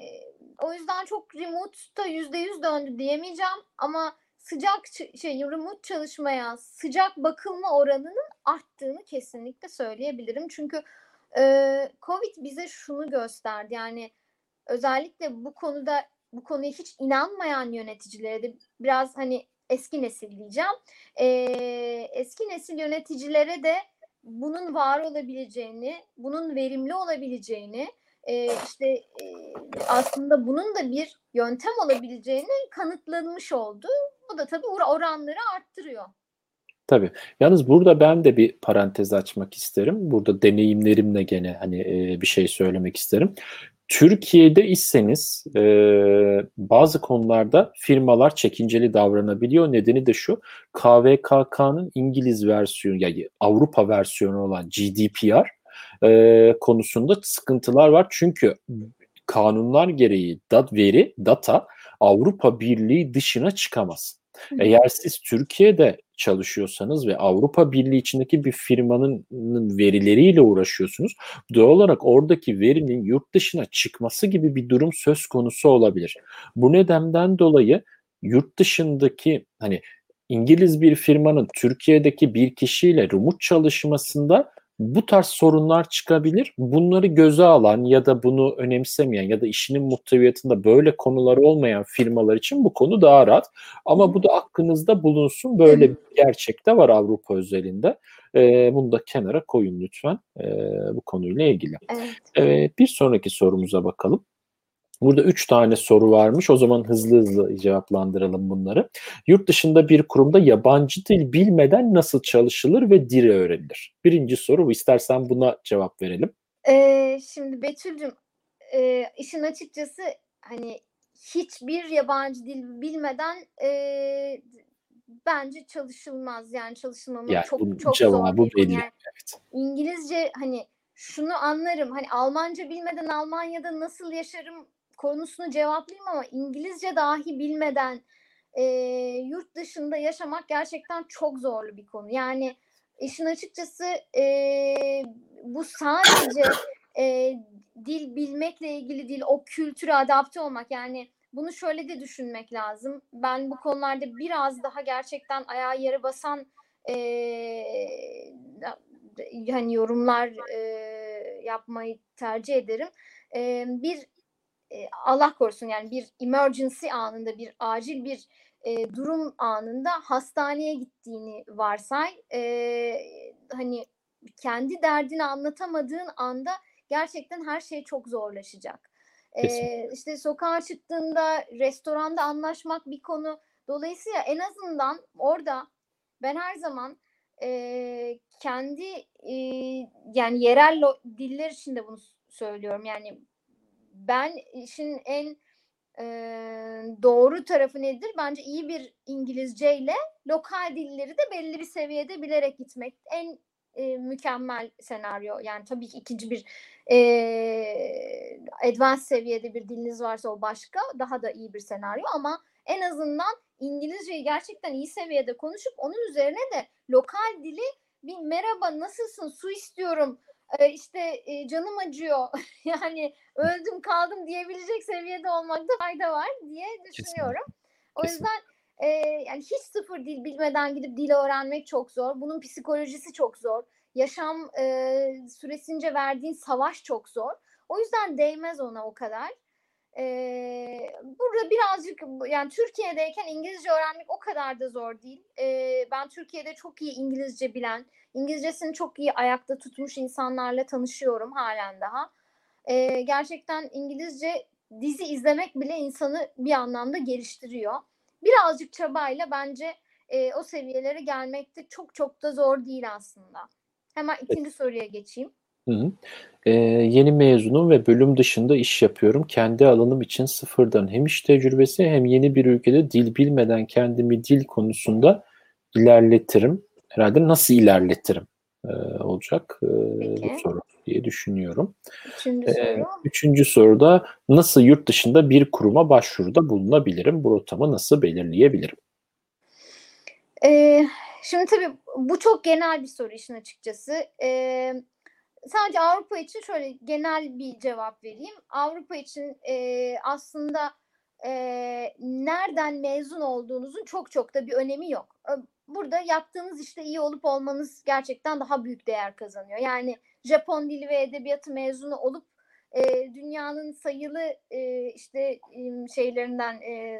o yüzden çok remote'da yüzde yüz döndü diyemeyeceğim ama sıcak şey remote çalışmaya sıcak bakılma oranının arttığını kesinlikle söyleyebilirim. Çünkü e, Covid bize şunu gösterdi yani özellikle bu konuda bu konuya hiç inanmayan yöneticilere de biraz hani eski nesil diyeceğim. E, eski nesil yöneticilere de bunun var olabileceğini, bunun verimli olabileceğini e, işte e, aslında bunun da bir yöntem olabileceğini kanıtlanmış oldu. Bu da tabii oranları arttırıyor. Tabii. Yalnız burada ben de bir parantez açmak isterim. Burada deneyimlerimle gene hani e, bir şey söylemek isterim. Türkiye'de iseniz e, bazı konularda firmalar çekinceli davranabiliyor. Nedeni de şu KVKK'nın İngiliz versiyonu yani Avrupa versiyonu olan GDPR e, konusunda sıkıntılar var. Çünkü kanunlar gereği dat veri, data Avrupa Birliği dışına çıkamaz. Eğer siz Türkiye'de çalışıyorsanız ve Avrupa Birliği içindeki bir firmanın verileriyle uğraşıyorsunuz, doğal olarak oradaki verinin yurt dışına çıkması gibi bir durum söz konusu olabilir. Bu nedenden dolayı yurt dışındaki hani İngiliz bir firmanın Türkiye'deki bir kişiyle remote çalışmasında bu tarz sorunlar çıkabilir. Bunları göze alan ya da bunu önemsemeyen ya da işinin muhteviyatında böyle konular olmayan firmalar için bu konu daha rahat. Ama bu da aklınızda bulunsun. Böyle bir gerçek de var Avrupa özelinde. Ee, bunu da kenara koyun lütfen e, bu konuyla ilgili. Evet. Evet, bir sonraki sorumuza bakalım. Burada üç tane soru varmış. O zaman hızlı hızlı cevaplandıralım bunları. Yurt dışında bir kurumda yabancı dil bilmeden nasıl çalışılır ve dil öğrenilir? Birinci soru bu. İstersen buna cevap verelim. Ee, şimdi Betül'cüm e, işin açıkçası hani hiçbir yabancı dil bilmeden e, bence çalışılmaz. Yani çalışılmamak Yani çok çok zor belli. Yani Evet. İngilizce hani şunu anlarım. Hani Almanca bilmeden Almanya'da nasıl yaşarım konusunu cevaplayayım ama İngilizce dahi bilmeden e, yurt dışında yaşamak gerçekten çok zorlu bir konu. Yani işin açıkçası e, bu sadece e, dil bilmekle ilgili değil, o kültüre adapte olmak. Yani bunu şöyle de düşünmek lazım. Ben bu konularda biraz daha gerçekten ayağa yere basan e, hani yorumlar e, yapmayı tercih ederim. E, bir e, Allah korusun yani bir emergency anında bir acil bir e, durum anında hastaneye gittiğini varsay e, hani kendi derdini anlatamadığın anda gerçekten her şey çok zorlaşacak. E, Kesinlikle. işte sokağa çıktığında restoranda anlaşmak bir konu. Dolayısıyla en azından orada ben her zaman e, kendi e, yani yerel diller için de bunu söylüyorum. Yani ben işin en e, doğru tarafı nedir? Bence iyi bir İngilizceyle lokal dilleri de belli bir seviyede bilerek gitmek en e, mükemmel senaryo. Yani tabii ki ikinci bir e, advanced seviyede bir diliniz varsa o başka daha da iyi bir senaryo ama en azından İngilizceyi gerçekten iyi seviyede konuşup onun üzerine de lokal dili bir merhaba nasılsın su istiyorum işte canım acıyor yani öldüm kaldım diyebilecek seviyede olmakta fayda var diye düşünüyorum. O Kesinlikle. yüzden e, yani hiç sıfır dil bilmeden gidip dil öğrenmek çok zor. Bunun psikolojisi çok zor. Yaşam e, süresince verdiğin savaş çok zor. O yüzden değmez ona o kadar. E, burada birazcık yani Türkiye'deyken İngilizce öğrenmek o kadar da zor değil. E, ben Türkiye'de çok iyi İngilizce bilen, İngilizcesini çok iyi ayakta tutmuş insanlarla tanışıyorum halen daha. E, gerçekten İngilizce dizi izlemek bile insanı bir anlamda geliştiriyor. Birazcık çabayla bence e, o seviyelere gelmekte çok çok da zor değil aslında. Hemen ikinci soruya geçeyim. Hı hı. Ee, yeni mezunum ve bölüm dışında iş yapıyorum. Kendi alanım için sıfırdan hem iş tecrübesi hem yeni bir ülkede dil bilmeden kendimi dil konusunda ilerletirim. Herhalde nasıl ilerletirim ee, olacak ee, bu soru diye düşünüyorum. Üçüncü Ee, soru. üçüncü soruda nasıl yurt dışında bir kuruma başvuruda bulunabilirim? Bu rotamı nasıl belirleyebilirim? Ee, şimdi tabii bu çok genel bir soru işin açıkçası. Ee, sadece Avrupa için şöyle genel bir cevap vereyim. Avrupa için e, aslında e, nereden mezun olduğunuzun çok çok da bir önemi yok. Ee, Burada yaptığınız işte iyi olup olmanız gerçekten daha büyük değer kazanıyor. Yani Japon dili ve edebiyatı mezunu olup e, dünyanın sayılı e, işte e, şeylerinden e,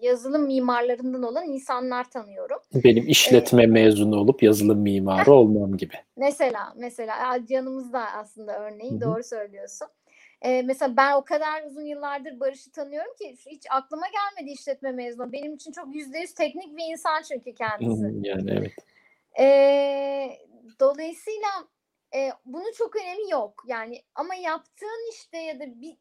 yazılım mimarlarından olan insanlar tanıyorum. Benim işletme mezunu olup yazılım mimarı olmam gibi. Mesela mesela yanımızda aslında örneği Hı hı. doğru söylüyorsun. Ee, mesela ben o kadar uzun yıllardır Barış'ı tanıyorum ki hiç aklıma gelmedi işletme mezunu. Benim için çok yüzde yüz teknik bir insan çünkü kendisi. Yani evet. Ee, dolayısıyla e, bunun çok önemi yok. Yani ama yaptığın işte ya da bir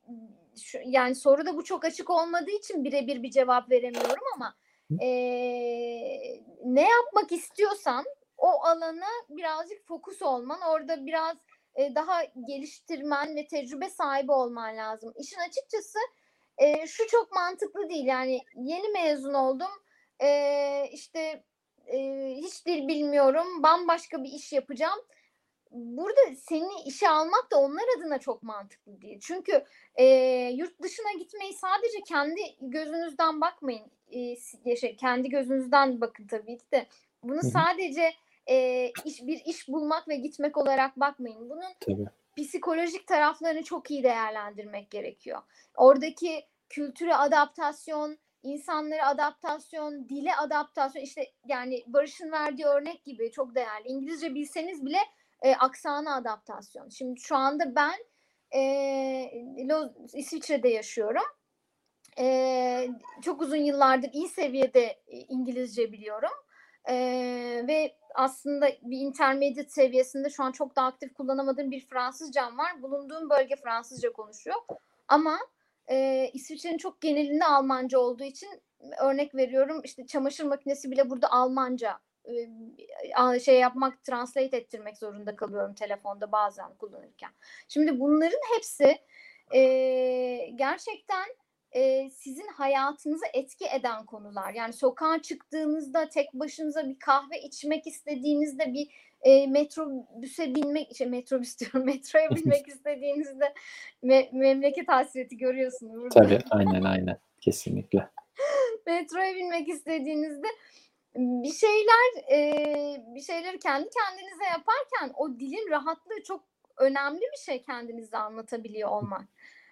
şu, yani soruda bu çok açık olmadığı için birebir bir cevap veremiyorum ama e, ne yapmak istiyorsan o alana birazcık fokus olman, orada biraz e, daha geliştirmen ve tecrübe sahibi olman lazım. İşin açıkçası e, şu çok mantıklı değil. Yani yeni mezun oldum. E, işte e, hiç dil bilmiyorum. Bambaşka bir iş yapacağım. Burada seni işe almak da onlar adına çok mantıklı değil. Çünkü e, yurt dışına gitmeyi sadece kendi gözünüzden bakmayın. E, şey, kendi gözünüzden bakın tabii ki de. Bunu sadece e, iş bir iş bulmak ve gitmek olarak bakmayın. Bunun tabii. psikolojik taraflarını çok iyi değerlendirmek gerekiyor. Oradaki kültüre adaptasyon, insanlara adaptasyon, dile adaptasyon işte yani Barış'ın verdiği örnek gibi çok değerli. İngilizce bilseniz bile e, aksana adaptasyon. Şimdi şu anda ben e, İsviçre'de yaşıyorum. E, çok uzun yıllardır iyi seviyede İngilizce biliyorum. E, ve aslında bir intermediate seviyesinde şu an çok da aktif kullanamadığım bir Fransızcam var. Bulunduğum bölge Fransızca konuşuyor. Ama e, İsviçre'nin çok genelinde Almanca olduğu için örnek veriyorum işte çamaşır makinesi bile burada Almanca e, şey yapmak, translate ettirmek zorunda kalıyorum telefonda bazen kullanırken. Şimdi bunların hepsi e, gerçekten e, sizin hayatınızı etki eden konular. Yani sokağa çıktığınızda tek başınıza bir kahve içmek istediğinizde bir e, metrobüse binmek, şey metrobüs diyorum, metroya binmek istediğinizde me, memleket hasreti görüyorsunuz. Burada. Tabii aynen aynen kesinlikle. metroya binmek istediğinizde bir şeyler e, bir şeyleri kendi kendinize yaparken o dilin rahatlığı çok önemli bir şey kendinize anlatabiliyor olmak.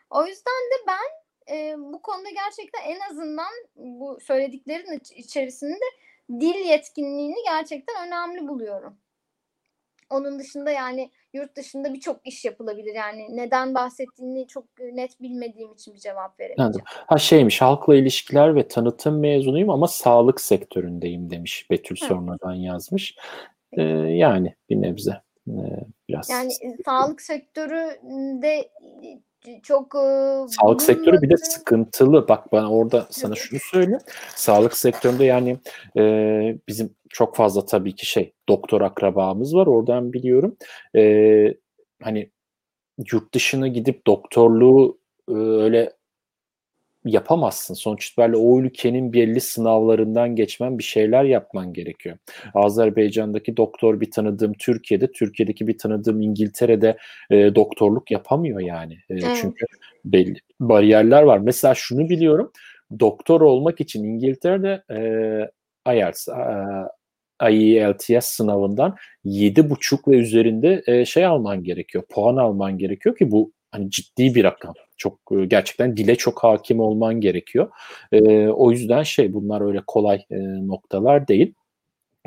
O yüzden de ben e, bu konuda gerçekten en azından bu söylediklerin içerisinde dil yetkinliğini gerçekten önemli buluyorum. Onun dışında yani yurt dışında birçok iş yapılabilir. Yani neden bahsettiğini çok net bilmediğim için bir cevap veremeyeceğim. Anladım. Ha şeymiş halkla ilişkiler ve tanıtım mezunuyum ama sağlık sektöründeyim demiş Betül Hı. sonradan yazmış. Ee, yani bir nebze. Ee, biraz. Yani sağlık sektöründe çok Sağlık sektörü bir de sıkıntılı. Bak ben orada sana şunu söyleyeyim. Sağlık sektöründe yani e, bizim çok fazla tabii ki şey doktor akrabamız var. Oradan biliyorum. E, hani yurt dışına gidip doktorluğu e, öyle yapamazsın. Sonuç itibariyle o ülkenin belli sınavlarından geçmen bir şeyler yapman gerekiyor. Azerbaycan'daki doktor bir tanıdığım Türkiye'de, Türkiye'deki bir tanıdığım İngiltere'de e, doktorluk yapamıyor yani. E, evet. Çünkü belli bariyerler var. Mesela şunu biliyorum. Doktor olmak için İngiltere'de e, IELTS, e, IELTS sınavından yedi buçuk ve üzerinde e, şey alman gerekiyor. Puan alman gerekiyor ki bu hani ciddi bir rakam. Çok e, gerçekten dile çok hakim olman gerekiyor. E, o yüzden şey bunlar öyle kolay e, noktalar değil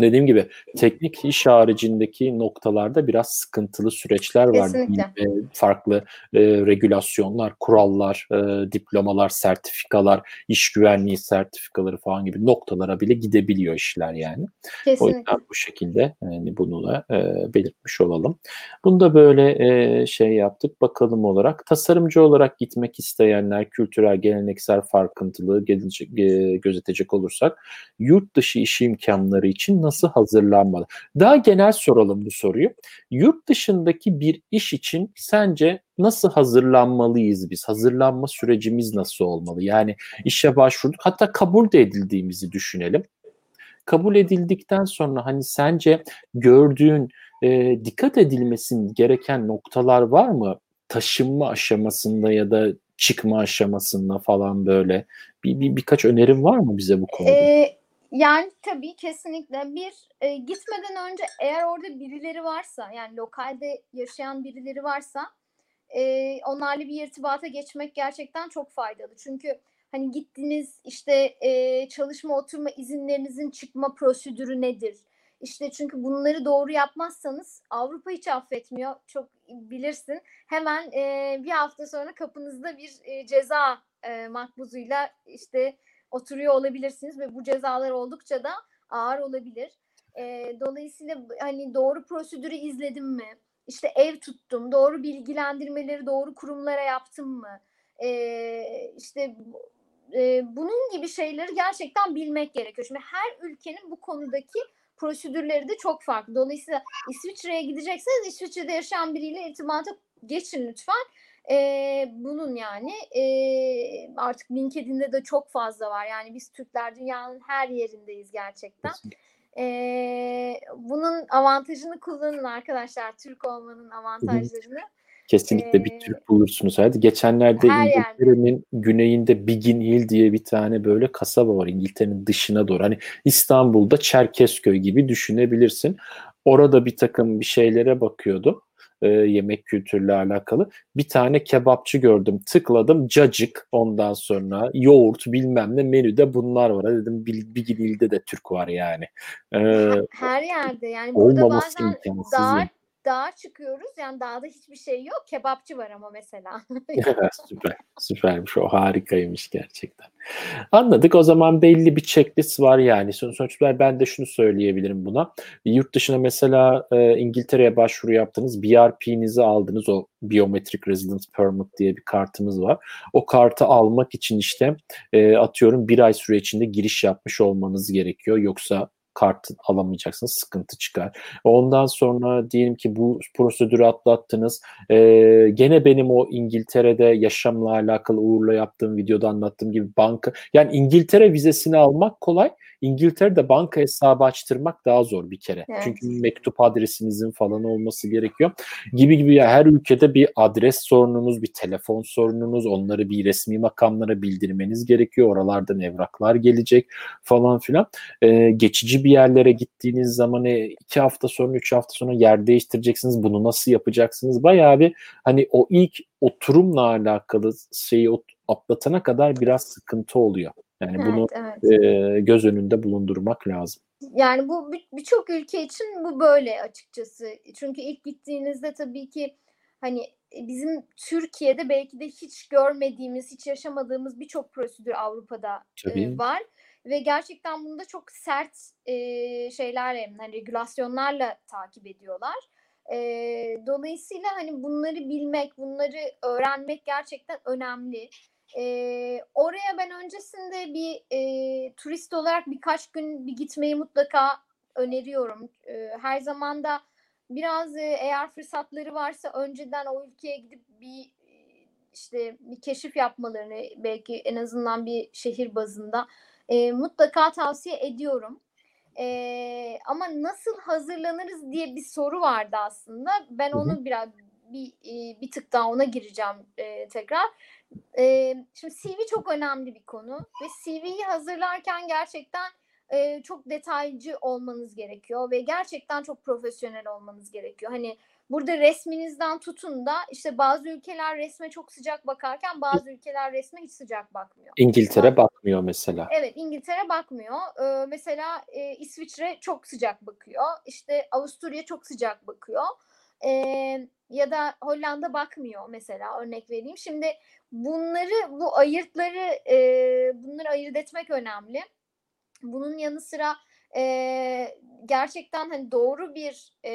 dediğim gibi teknik iş haricindeki noktalarda biraz sıkıntılı süreçler var. Kesinlikle. E, farklı e, regülasyonlar, kurallar, e, diplomalar, sertifikalar, iş güvenliği sertifikaları falan gibi noktalara bile gidebiliyor işler yani. Kesinlikle. O yüzden bu şekilde yani bunu da e, belirtmiş olalım. Bunu da böyle e, şey yaptık. Bakalım olarak tasarımcı olarak gitmek isteyenler kültürel, geleneksel farkındalığı gelecek, e, gözetecek olursak yurt dışı iş imkanları için nasıl hazırlanmalı? Daha genel soralım bu soruyu. Yurt dışındaki bir iş için sence nasıl hazırlanmalıyız biz? Hazırlanma sürecimiz nasıl olmalı? Yani işe başvurduk hatta kabul de edildiğimizi düşünelim. Kabul edildikten sonra hani sence gördüğün e, dikkat edilmesin gereken noktalar var mı? Taşınma aşamasında ya da çıkma aşamasında falan böyle bir, bir birkaç önerim var mı bize bu konuda? Ee, yani tabii kesinlikle bir e, gitmeden önce eğer orada birileri varsa yani lokalde yaşayan birileri varsa e, onlarla bir irtibata geçmek gerçekten çok faydalı. Çünkü hani gittiniz işte e, çalışma oturma izinlerinizin çıkma prosedürü nedir? İşte çünkü bunları doğru yapmazsanız Avrupa hiç affetmiyor. Çok bilirsin. Hemen e, bir hafta sonra kapınızda bir e, ceza e, makbuzuyla işte oturuyor olabilirsiniz ve bu cezalar oldukça da ağır olabilir. E, dolayısıyla hani doğru prosedürü izledim mi? İşte ev tuttum, doğru bilgilendirmeleri doğru kurumlara yaptım mı? E, işte e, bunun gibi şeyleri gerçekten bilmek gerekiyor. Şimdi her ülkenin bu konudaki prosedürleri de çok farklı. Dolayısıyla İsviçre'ye gidecekseniz İsviçre'de yaşayan biriyle irtibata geçin lütfen. Ee, bunun yani e, artık LinkedIn'de de çok fazla var. Yani biz Türkler dünyanın her yerindeyiz gerçekten. Ee, bunun avantajını kullanın arkadaşlar. Türk olmanın avantajlarını. Kesinlikle bir Türk bulursunuz. Hadi geçenlerde İngiltere'nin güneyinde Biggin Hill diye bir tane böyle kasaba var İngiltere'nin dışına doğru. Hani İstanbul'da Çerkezköy gibi düşünebilirsin. Orada bir takım bir şeylere bakıyordum e, yemek kültürüyle alakalı. Bir tane kebapçı gördüm. Tıkladım cacık ondan sonra yoğurt bilmem ne menüde bunlar var. Dedim Biggin Hill'de de Türk var yani. Ee, her yerde yani burada bazen dar dağa çıkıyoruz. Yani dağda hiçbir şey yok. Kebapçı var ama mesela. Süper. Süpermiş. O harikaymış gerçekten. Anladık. O zaman belli bir checklist var yani. Sonuçta ben de şunu söyleyebilirim buna. Yurt dışına mesela e, İngiltere'ye başvuru yaptınız. BRP'nizi aldınız. O Biometric Residence Permit diye bir kartımız var. O kartı almak için işte e, atıyorum bir ay süre içinde giriş yapmış olmanız gerekiyor. Yoksa kart alamayacaksınız. Sıkıntı çıkar. Ondan sonra diyelim ki bu prosedürü atlattınız. Ee, gene benim o İngiltere'de yaşamla alakalı Uğur'la yaptığım videoda anlattığım gibi banka yani İngiltere vizesini almak kolay. İngiltere'de banka hesabı açtırmak daha zor bir kere. Evet. Çünkü mektup adresinizin falan olması gerekiyor. Gibi gibi ya her ülkede bir adres sorununuz, bir telefon sorununuz, onları bir resmi makamlara bildirmeniz gerekiyor. Oralardan evraklar gelecek falan filan. Ee, geçici bir yerlere gittiğiniz zaman e, iki hafta sonra, üç hafta sonra yer değiştireceksiniz. Bunu nasıl yapacaksınız? Bayağı bir hani o ilk oturumla alakalı şeyi atlatana kadar biraz sıkıntı oluyor. Yani evet, bunu evet. E, göz önünde bulundurmak lazım. Yani bu birçok ülke için bu böyle açıkçası. Çünkü ilk gittiğinizde tabii ki hani bizim Türkiye'de belki de hiç görmediğimiz, hiç yaşamadığımız birçok prosedür Avrupa'da e, var ve gerçekten bunda çok sert e, şeylerle, hani regülasyonlarla takip ediyorlar. E, dolayısıyla hani bunları bilmek, bunları öğrenmek gerçekten önemli. E, oraya ben öncesinde bir e, turist olarak birkaç gün bir gitmeyi mutlaka öneriyorum. E, her zaman da biraz e, eğer fırsatları varsa önceden o ülkeye gidip bir işte bir keşif yapmalarını belki en azından bir şehir bazında e, mutlaka tavsiye ediyorum. E, ama nasıl hazırlanırız diye bir soru vardı aslında. Ben onu biraz bir bir tık daha ona gireceğim e, tekrar. E, şimdi CV çok önemli bir konu ve CV'yi hazırlarken gerçekten e, çok detaycı olmanız gerekiyor ve gerçekten çok profesyonel olmanız gerekiyor. Hani burada resminizden tutun da işte bazı ülkeler resme çok sıcak bakarken bazı ülkeler resme hiç sıcak bakmıyor. İngiltere yani, bakmıyor mesela. Evet İngiltere bakmıyor. Ee, mesela e, İsviçre çok sıcak bakıyor. İşte Avusturya çok sıcak bakıyor. Ee, ya da Hollanda bakmıyor mesela örnek vereyim. Şimdi bunları bu ayırtları e, bunları ayırt etmek önemli. Bunun yanı sıra e, gerçekten hani doğru bir e,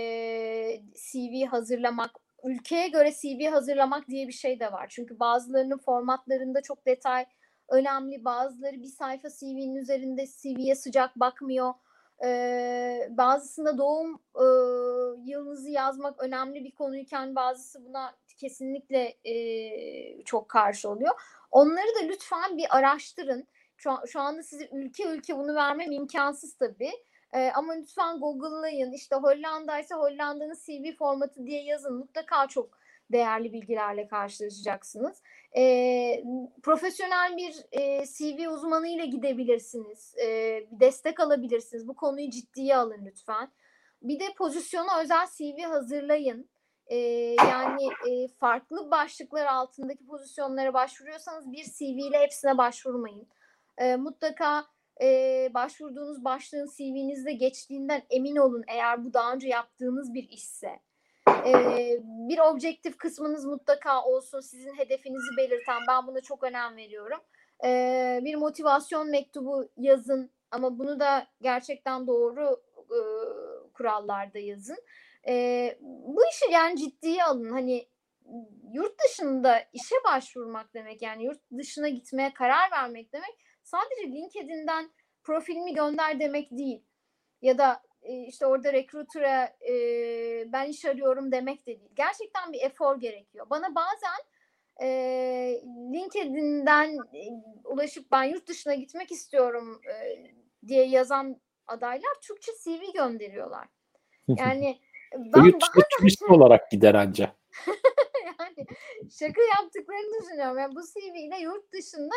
CV hazırlamak, ülkeye göre CV hazırlamak diye bir şey de var. Çünkü bazılarının formatlarında çok detay önemli, bazıları bir sayfa CV'nin üzerinde CV'ye sıcak bakmıyor. Ee, bazısında doğum e, yılınızı yazmak önemli bir konuyken bazısı buna kesinlikle e, çok karşı oluyor. Onları da lütfen bir araştırın. Şu, şu anda size ülke ülke bunu vermem imkansız tabii. Ee, ama lütfen Google'layın. İşte Hollanda ise Hollanda'nın CV formatı diye yazın. Mutlaka çok değerli bilgilerle karşılaşacaksınız. E, profesyonel bir e, CV uzmanı ile gidebilirsiniz. E, destek alabilirsiniz. Bu konuyu ciddiye alın lütfen. Bir de pozisyona özel CV hazırlayın. E, yani e, farklı başlıklar altındaki pozisyonlara başvuruyorsanız bir CV ile hepsine başvurmayın. E, mutlaka e, başvurduğunuz başlığın CV'nizde geçtiğinden emin olun eğer bu daha önce yaptığınız bir işse. E, bir objektif kısmınız mutlaka olsun sizin hedefinizi belirten ben buna çok önem veriyorum. E, bir motivasyon mektubu yazın ama bunu da gerçekten doğru e, kurallarda yazın. E, bu işi yani ciddiye alın. Hani yurt dışında işe başvurmak demek yani yurt dışına gitmeye karar vermek demek sadece LinkedIn'den profilimi gönder demek değil. Ya da e, işte orada recruiter'a e, ben iş arıyorum demek de değil. Gerçekten bir efor gerekiyor. Bana bazen e, LinkedIn'den e, ulaşıp ben yurt dışına gitmek istiyorum e, diye yazan adaylar Türkçe CV gönderiyorlar. Yani ben yurt dışına turist olarak gider anca. yani şaka yaptıklarını düşünüyorum. Yani bu CV ile yurt dışında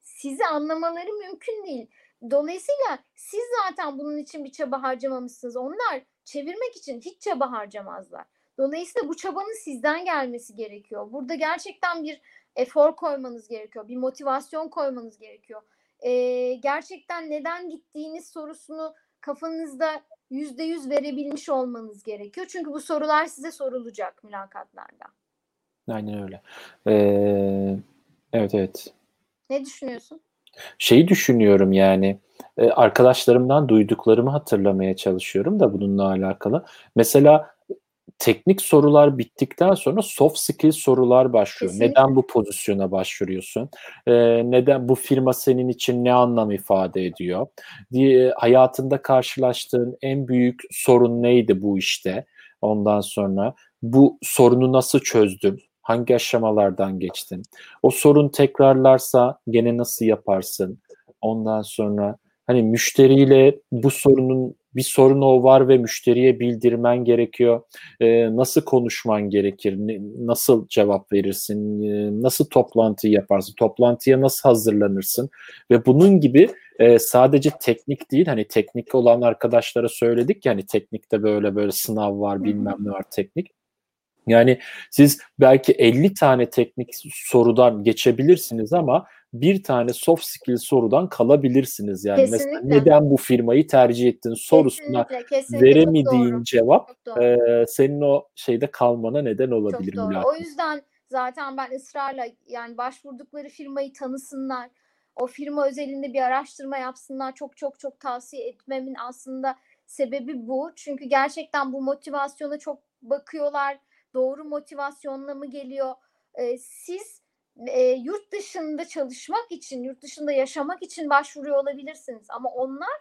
sizi anlamaları mümkün değil. Dolayısıyla siz zaten bunun için bir çaba harcamamışsınız. Onlar çevirmek için hiç çaba harcamazlar. Dolayısıyla bu çabanın sizden gelmesi gerekiyor. Burada gerçekten bir efor koymanız gerekiyor. Bir motivasyon koymanız gerekiyor. Ee, gerçekten neden gittiğiniz sorusunu kafanızda yüzde yüz verebilmiş olmanız gerekiyor. Çünkü bu sorular size sorulacak mülakatlarda. Aynen öyle. Ee, evet evet. Ne düşünüyorsun? Şeyi düşünüyorum yani e, arkadaşlarımdan duyduklarımı hatırlamaya çalışıyorum da bununla alakalı. Mesela teknik sorular bittikten sonra soft skill sorular başlıyor. Kesinlikle. Neden bu pozisyona başvuruyorsun? Ee, neden bu firma senin için ne anlam ifade ediyor? Diye hayatında karşılaştığın en büyük sorun neydi bu işte? Ondan sonra bu sorunu nasıl çözdün? Hangi aşamalardan geçtin? O sorun tekrarlarsa gene nasıl yaparsın? Ondan sonra hani müşteriyle bu sorunun bir sorun o var ve müşteriye bildirmen gerekiyor. Ee, nasıl konuşman gerekir? Nasıl cevap verirsin? Ee, nasıl toplantıyı yaparsın? Toplantıya nasıl hazırlanırsın? Ve bunun gibi e, sadece teknik değil hani teknik olan arkadaşlara söyledik ya hani teknikte böyle böyle sınav var bilmem ne var teknik. Yani siz belki 50 tane teknik sorudan geçebilirsiniz ama bir tane soft skill sorudan kalabilirsiniz. Yani kesinlikle. mesela neden bu firmayı tercih ettin sorusuna kesinlikle, kesinlikle veremediğin cevap e, senin o şeyde kalmana neden olabilir. Çok doğru. O yüzden zaten ben ısrarla yani başvurdukları firmayı tanısınlar. O firma özelinde bir araştırma yapsınlar. Çok çok çok tavsiye etmemin aslında sebebi bu. Çünkü gerçekten bu motivasyona çok bakıyorlar. Doğru motivasyonla mı geliyor? Ee, siz e, yurt dışında çalışmak için, yurt dışında yaşamak için başvuruyor olabilirsiniz. Ama onlar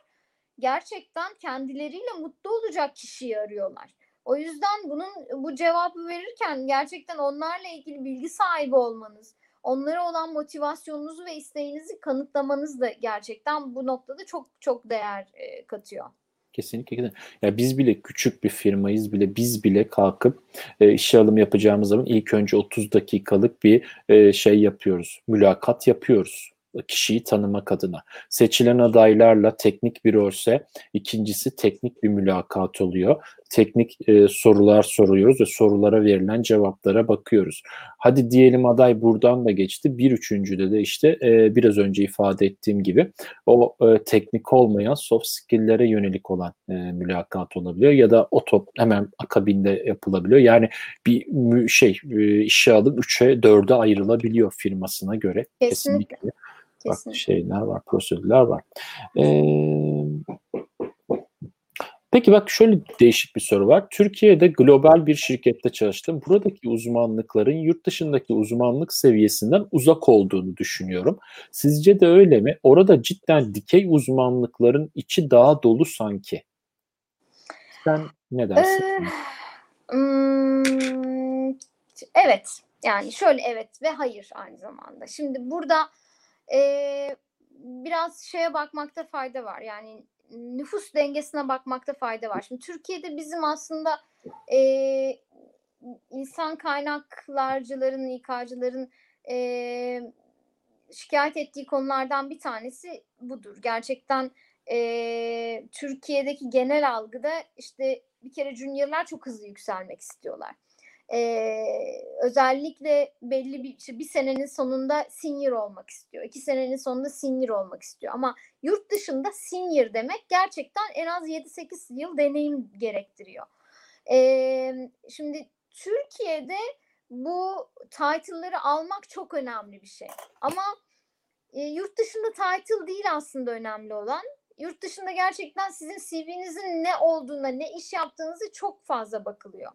gerçekten kendileriyle mutlu olacak kişiyi arıyorlar. O yüzden bunun bu cevabı verirken gerçekten onlarla ilgili bilgi sahibi olmanız, onlara olan motivasyonunuzu ve isteğinizi kanıtlamanız da gerçekten bu noktada çok çok değer e, katıyor. Kesinlikle. Ya biz bile küçük bir firmayız bile biz bile kalkıp e, işe alım yapacağımız zaman ilk önce 30 dakikalık bir e, şey yapıyoruz. Mülakat yapıyoruz kişiyi tanımak adına. Seçilen adaylarla teknik bir örse ikincisi teknik bir mülakat oluyor. Teknik e, sorular soruyoruz ve sorulara verilen cevaplara bakıyoruz. Hadi diyelim aday buradan da geçti. Bir üçüncüde de işte e, biraz önce ifade ettiğim gibi o e, teknik olmayan soft skill'lere yönelik olan e, mülakat olabiliyor ya da o top hemen akabinde yapılabiliyor. Yani bir şey e, işe alım 3'e 4'e ayrılabiliyor firmasına göre. Kesinlikle. Kesinlikle farklı şeyler var, prosedürler var. Ee, peki bak şöyle değişik bir soru var. Türkiye'de global bir şirkette çalıştım. Buradaki uzmanlıkların yurt dışındaki uzmanlık seviyesinden uzak olduğunu düşünüyorum. Sizce de öyle mi? Orada cidden dikey uzmanlıkların içi daha dolu sanki. Sen ne dersin? Ee, hmm, evet. Yani şöyle evet ve hayır aynı zamanda. Şimdi burada e, biraz şeye bakmakta fayda var. Yani nüfus dengesine bakmakta fayda var. Şimdi Türkiye'de bizim aslında e, insan kaynaklarcıların, İK'cıların e, şikayet ettiği konulardan bir tanesi budur. Gerçekten e, Türkiye'deki genel algıda işte bir kere juniorlar çok hızlı yükselmek istiyorlar e, özellikle belli bir bir senenin sonunda senior olmak istiyor. iki senenin sonunda senior olmak istiyor. Ama yurt dışında senior demek gerçekten en az 7-8 yıl deneyim gerektiriyor. E, şimdi Türkiye'de bu title'ları almak çok önemli bir şey. Ama e, yurt dışında title değil aslında önemli olan. Yurt dışında gerçekten sizin CV'nizin ne olduğuna, ne iş yaptığınızı çok fazla bakılıyor.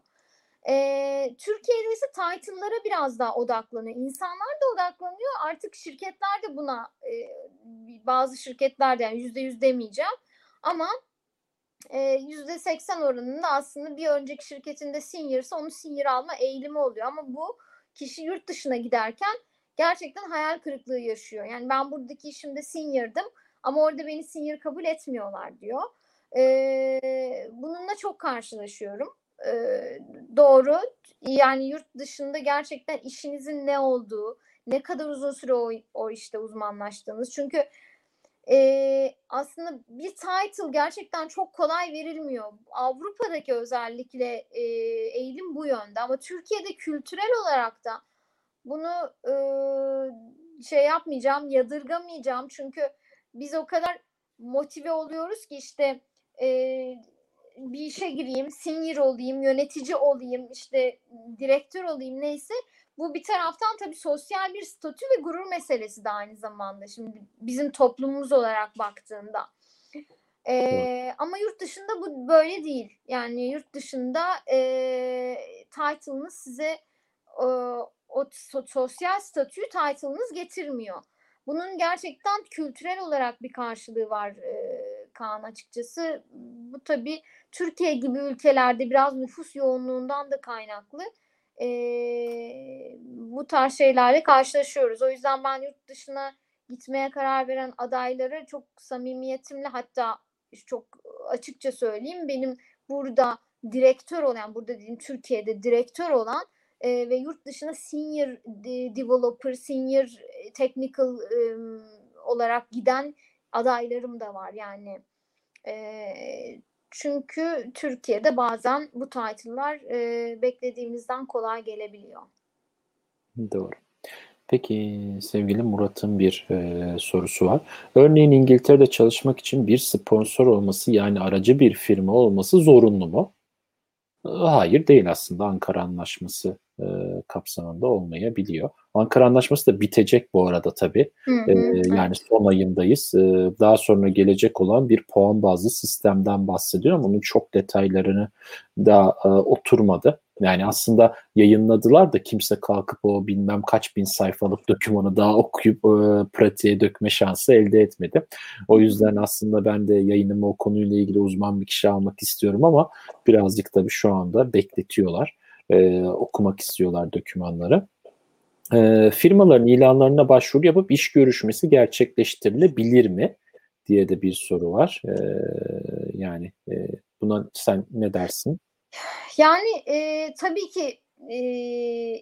E, Türkiye'de ise title'lara biraz daha odaklanıyor. İnsanlar da odaklanıyor. Artık şirketler de buna e, bazı şirketler de yani yüzde yüz demeyeceğim ama %80 oranında aslında bir önceki şirketinde senior'sa onu senior alma eğilimi oluyor. Ama bu kişi yurt dışına giderken gerçekten hayal kırıklığı yaşıyor. Yani ben buradaki işimde senior'dım ama orada beni senior kabul etmiyorlar diyor. Ee, bununla çok karşılaşıyorum. Ee, doğru. Yani yurt dışında gerçekten işinizin ne olduğu, ne kadar uzun süre o, o işte uzmanlaştığınız. Çünkü e, aslında bir title gerçekten çok kolay verilmiyor. Avrupa'daki özellikle e, eğilim bu yönde ama Türkiye'de kültürel olarak da bunu e, şey yapmayacağım, yadırgamayacağım çünkü biz o kadar motive oluyoruz ki işte e, bir işe gireyim, senior olayım, yönetici olayım, işte direktör olayım neyse bu bir taraftan tabii sosyal bir statü ve gurur meselesi de aynı zamanda. Şimdi bizim toplumumuz olarak baktığında. Ee, ama yurt dışında bu böyle değil. Yani yurt dışında e, title'ınız size e, o sosyal statüyü title'ınız getirmiyor. Bunun gerçekten kültürel olarak bir karşılığı var e, Kaan açıkçası. Bu tabii Türkiye gibi ülkelerde biraz nüfus yoğunluğundan da kaynaklı e, bu tarz şeylerle karşılaşıyoruz. O yüzden ben yurt dışına gitmeye karar veren adayları çok samimiyetimle hatta çok açıkça söyleyeyim benim burada direktör olan burada dediğim Türkiye'de direktör olan e, ve yurt dışına senior developer, senior technical e, olarak giden adaylarım da var yani. E, çünkü Türkiye'de bazen bu title'lar e, beklediğimizden kolay gelebiliyor. Doğru. Peki sevgili Murat'ın bir e, sorusu var. Örneğin İngiltere'de çalışmak için bir sponsor olması yani aracı bir firma olması zorunlu mu? Hayır değil aslında Ankara Anlaşması e, kapsamında olmayabiliyor. Ankara Anlaşması da bitecek bu arada tabii. Hı hı, e, yani son ayındayız. E, daha sonra gelecek olan bir puan bazlı sistemden bahsediyorum. Onun çok detaylarını daha e, oturmadı. Yani aslında yayınladılar da kimse kalkıp o bilmem kaç bin sayfalık dokümanı daha okuyup e, pratiğe dökme şansı elde etmedi. O yüzden aslında ben de yayınımı o konuyla ilgili uzman bir kişi almak istiyorum ama birazcık tabii şu anda bekletiyorlar. E, okumak istiyorlar dokümanları. E, firmaların ilanlarına başvuru yapıp iş görüşmesi gerçekleştirilebilir mi diye de bir soru var. E, yani e, buna sen ne dersin? Yani e, tabii ki e,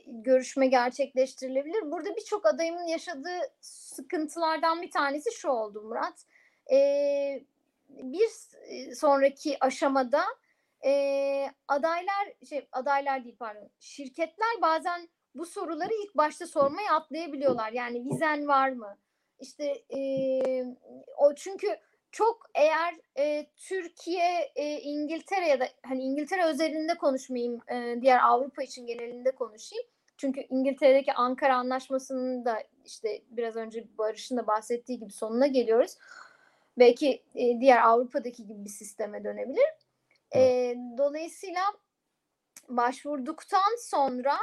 görüşme gerçekleştirilebilir. Burada birçok adayımın yaşadığı sıkıntılardan bir tanesi şu oldu Murat. E, bir sonraki aşamada e, adaylar, şey adaylar değil pardon, şirketler bazen bu soruları ilk başta sormaya atlayabiliyorlar. Yani vizen var mı? İşte e, o çünkü çok eğer e, Türkiye, e, İngiltere ya da hani İngiltere özelinde konuşmayayım, e, diğer Avrupa için genelinde konuşayım. Çünkü İngiltere'deki Ankara Anlaşması'nın da işte biraz önce Barış'ın da bahsettiği gibi sonuna geliyoruz. Belki e, diğer Avrupa'daki gibi bir sisteme dönebilir. E, dolayısıyla başvurduktan sonra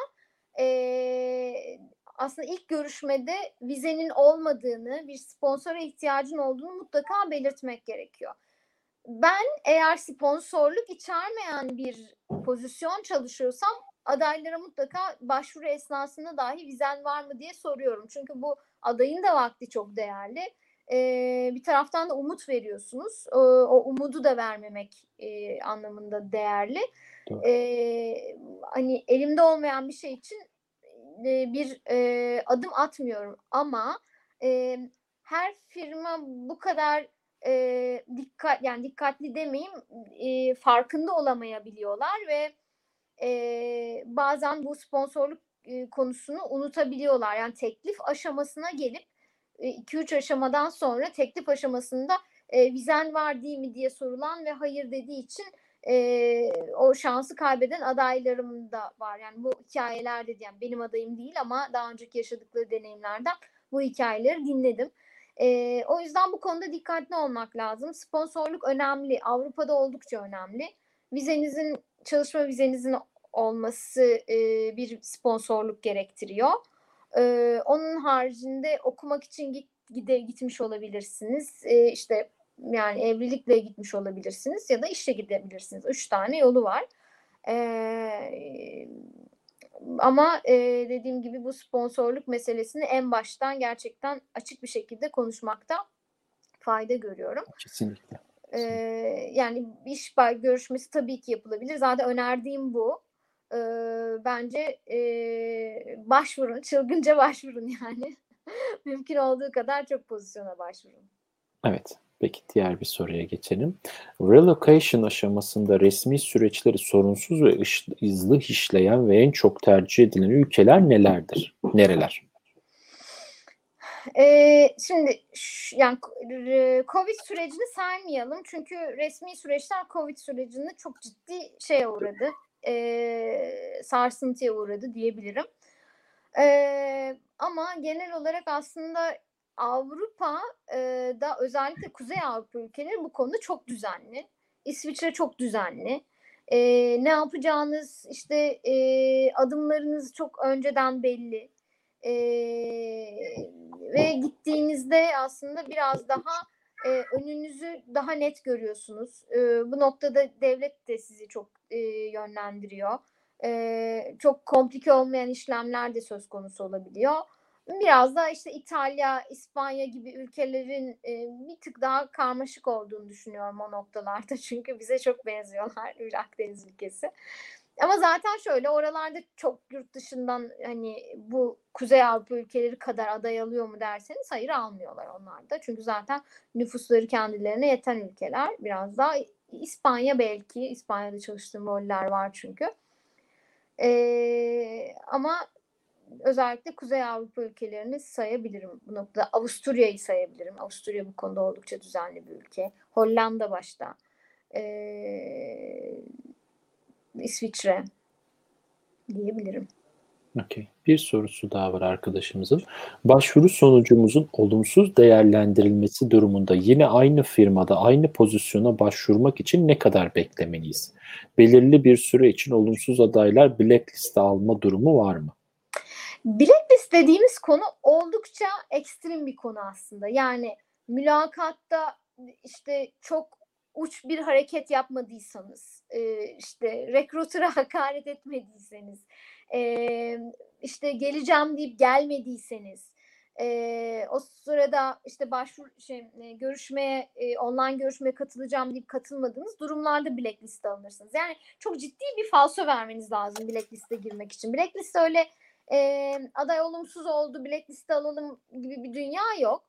e, aslında ilk görüşmede vizenin olmadığını, bir sponsora ihtiyacın olduğunu mutlaka belirtmek gerekiyor. Ben eğer sponsorluk içermeyen bir pozisyon çalışıyorsam adaylara mutlaka başvuru esnasında dahi vizen var mı diye soruyorum. Çünkü bu adayın da vakti çok değerli. Ee, bir taraftan da umut veriyorsunuz. Ee, o umudu da vermemek e, anlamında değerli. Ee, hani elimde olmayan bir şey için e, bir e, adım atmıyorum ama e, her firma bu kadar e, dikkat yani dikkatli demeyeyim e, farkında olamayabiliyorlar ve e, bazen bu sponsorluk e, konusunu unutabiliyorlar. Yani teklif aşamasına gelip 2-3 aşamadan sonra teklif aşamasında e, vizen var değil mi diye sorulan ve hayır dediği için e, o şansı kaybeden adaylarım da var. Yani bu hikayelerde yani benim adayım değil ama daha önceki yaşadıkları deneyimlerden bu hikayeleri dinledim. E, o yüzden bu konuda dikkatli olmak lazım. Sponsorluk önemli. Avrupa'da oldukça önemli. Vizenizin çalışma vizenizin olması e, bir sponsorluk gerektiriyor. E, onun haricinde okumak için git, gide gitmiş olabilirsiniz. E, işte Yani evlilikle gitmiş olabilirsiniz ya da işe gidebilirsiniz. Üç tane yolu var. Ee, ama e, dediğim gibi bu sponsorluk meselesini en baştan gerçekten açık bir şekilde konuşmakta fayda görüyorum. Kesinlikle. Ee, yani iş görüşmesi tabii ki yapılabilir. Zaten önerdiğim bu. Ee, bence e, başvurun, çılgınca başvurun yani. Mümkün olduğu kadar çok pozisyona başvurun. Evet. Peki diğer bir soruya geçelim. Relocation aşamasında resmi süreçleri sorunsuz ve hızlı işleyen ve en çok tercih edilen ülkeler nelerdir? Nereler? Ee, şimdi yani Covid sürecini saymayalım çünkü resmi süreçler Covid sürecinde çok ciddi şeye uğradı, e, sarsıntıya uğradı diyebilirim. E, ama genel olarak aslında Avrupa e, da özellikle Kuzey Avrupa ülkeleri bu konuda çok düzenli. İsviçre çok düzenli. E, ne yapacağınız işte e, adımlarınız çok önceden belli. E, ve gittiğinizde aslında biraz daha e, önünüzü daha net görüyorsunuz. E, bu noktada devlet de sizi çok e, yönlendiriyor. E, çok komplike olmayan işlemler de söz konusu olabiliyor. Biraz da işte İtalya, İspanya gibi ülkelerin e, bir tık daha karmaşık olduğunu düşünüyorum o noktalarda. Çünkü bize çok benziyorlar bir Akdeniz ülkesi. Ama zaten şöyle oralarda çok yurt dışından hani bu Kuzey Avrupa ülkeleri kadar aday alıyor mu derseniz hayır almıyorlar onlar da. Çünkü zaten nüfusları kendilerine yeten ülkeler. Biraz daha İspanya belki. İspanya'da çalıştığım roller var çünkü. Ee, ama özellikle Kuzey Avrupa ülkelerini sayabilirim bu noktada. Avusturya'yı sayabilirim. Avusturya bu konuda oldukça düzenli bir ülke. Hollanda başta. Ee, İsviçre diyebilirim. Okay. Bir sorusu daha var arkadaşımızın. Başvuru sonucumuzun olumsuz değerlendirilmesi durumunda yine aynı firmada aynı pozisyona başvurmak için ne kadar beklemeliyiz? Belirli bir süre için olumsuz adaylar blackliste alma durumu var mı? Blacklist dediğimiz konu oldukça ekstrem bir konu aslında. Yani mülakatta işte çok uç bir hareket yapmadıysanız, işte rekrutura hakaret etmediyseniz, işte geleceğim deyip gelmediyseniz, o sırada işte başvur şey, görüşmeye online görüşmeye katılacağım deyip katılmadığınız durumlarda blackliste alınırsınız. Yani çok ciddi bir falso vermeniz lazım blackliste girmek için. Blacklist öyle e, aday olumsuz oldu blackliste alalım gibi bir dünya yok.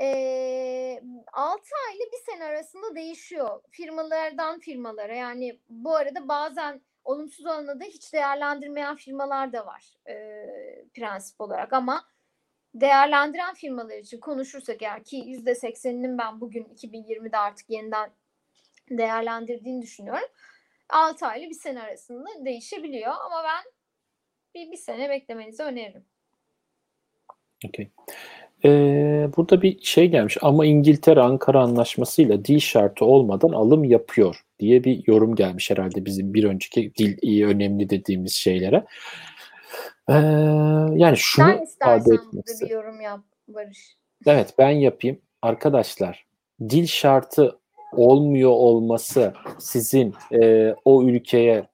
E, 6 ay ile bir sene arasında değişiyor firmalardan firmalara yani bu arada bazen olumsuz olanı da hiç değerlendirmeyen firmalar da var e, prensip olarak ama değerlendiren firmalar için konuşursak eğer ki yüzde sekseninin ben bugün 2020'de artık yeniden değerlendirdiğini düşünüyorum. 6 aylı bir sene arasında değişebiliyor ama ben bir, bir sene beklemenizi öneririm. Okay. Ee, burada bir şey gelmiş ama İngiltere Ankara Anlaşması'yla dil şartı olmadan alım yapıyor diye bir yorum gelmiş herhalde bizim bir önceki dil iyi önemli dediğimiz şeylere. Ee, yani şunu Sen istersen bir yorum yap Barış. Evet ben yapayım. Arkadaşlar dil şartı olmuyor olması sizin e, o ülkeye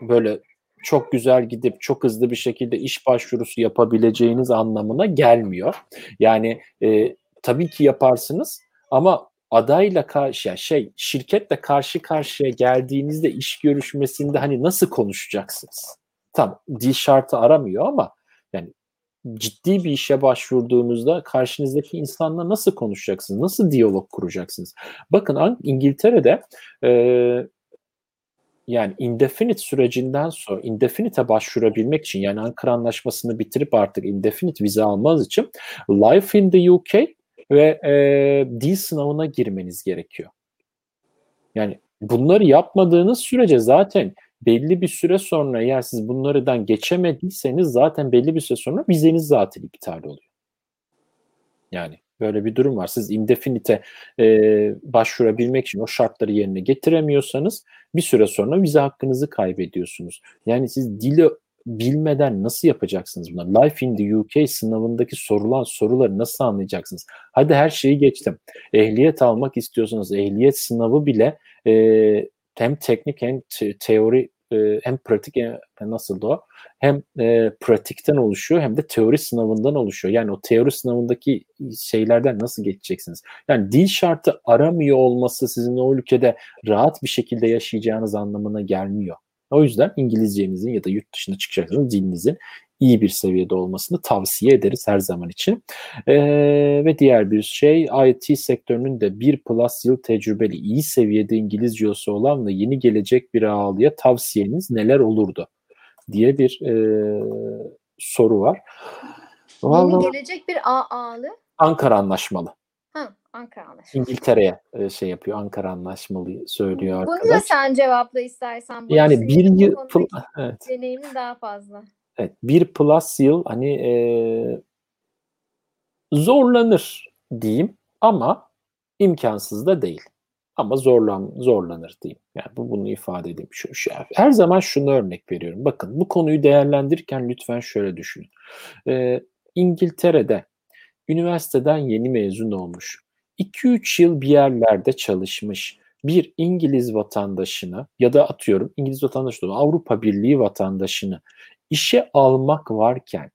böyle çok güzel gidip çok hızlı bir şekilde iş başvurusu yapabileceğiniz anlamına gelmiyor. Yani e, tabii ki yaparsınız ama adayla karşı şey şirketle karşı karşıya geldiğinizde iş görüşmesinde hani nasıl konuşacaksınız? Tam dil şartı aramıyor ama yani ciddi bir işe başvurduğunuzda karşınızdaki insanla nasıl konuşacaksınız? Nasıl diyalog kuracaksınız? Bakın İngiltere'de e, yani indefinite sürecinden sonra indefinite başvurabilmek için yani Ankara Anlaşması'nı bitirip artık indefinite vize almanız için Life in the UK ve e, dil sınavına girmeniz gerekiyor. Yani bunları yapmadığınız sürece zaten belli bir süre sonra eğer siz bunlardan geçemediyseniz zaten belli bir süre sonra vizeniz zaten iptal oluyor. Yani Böyle bir durum var. Siz indefinite e, başvurabilmek için o şartları yerine getiremiyorsanız bir süre sonra vize hakkınızı kaybediyorsunuz. Yani siz dili bilmeden nasıl yapacaksınız bunları? Life in the UK sınavındaki sorulan soruları nasıl anlayacaksınız? Hadi her şeyi geçtim. Ehliyet almak istiyorsanız ehliyet sınavı bile e, hem teknik hem te- teori e, hem pratik hem nasıl o hem e, pratikten oluşuyor hem de teori sınavından oluşuyor. Yani o teori sınavındaki şeylerden nasıl geçeceksiniz? Yani dil şartı aramıyor olması sizin o ülkede rahat bir şekilde yaşayacağınız anlamına gelmiyor. O yüzden İngilizcenizin ya da yurt dışına çıkacaksanız dilinizin iyi bir seviyede olmasını tavsiye ederiz her zaman için. Ee, ve diğer bir şey IT sektörünün de bir plus yıl tecrübeli iyi seviyede İngilizcesi olan ve yeni gelecek bir ağlıya tavsiyeniz neler olurdu diye bir e, soru var. Vallahi, yeni gelecek bir ağlı. Ankara Anlaşmalı. Ha, Ankara Anlaşmalı. İngiltere'ye e, şey yapıyor. Ankara Anlaşmalı söylüyor Bunu arkadaş. da sen cevapla istersen. Yani bir yıl evet. deneyimin daha fazla. Evet, bir plus yıl hani e, zorlanır diyeyim ama imkansız da değil. Ama zorlan zorlanır diyeyim. Yani bu bunu ifade edeyim. Şu, şu, her zaman şunu örnek veriyorum. Bakın bu konuyu değerlendirirken lütfen şöyle düşünün. Ee, İngiltere'de üniversiteden yeni mezun olmuş. 2-3 yıl bir yerlerde çalışmış bir İngiliz vatandaşını ya da atıyorum İngiliz vatandaşı Avrupa Birliği vatandaşını işe almak varken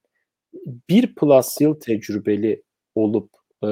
bir plus yıl tecrübeli olup e,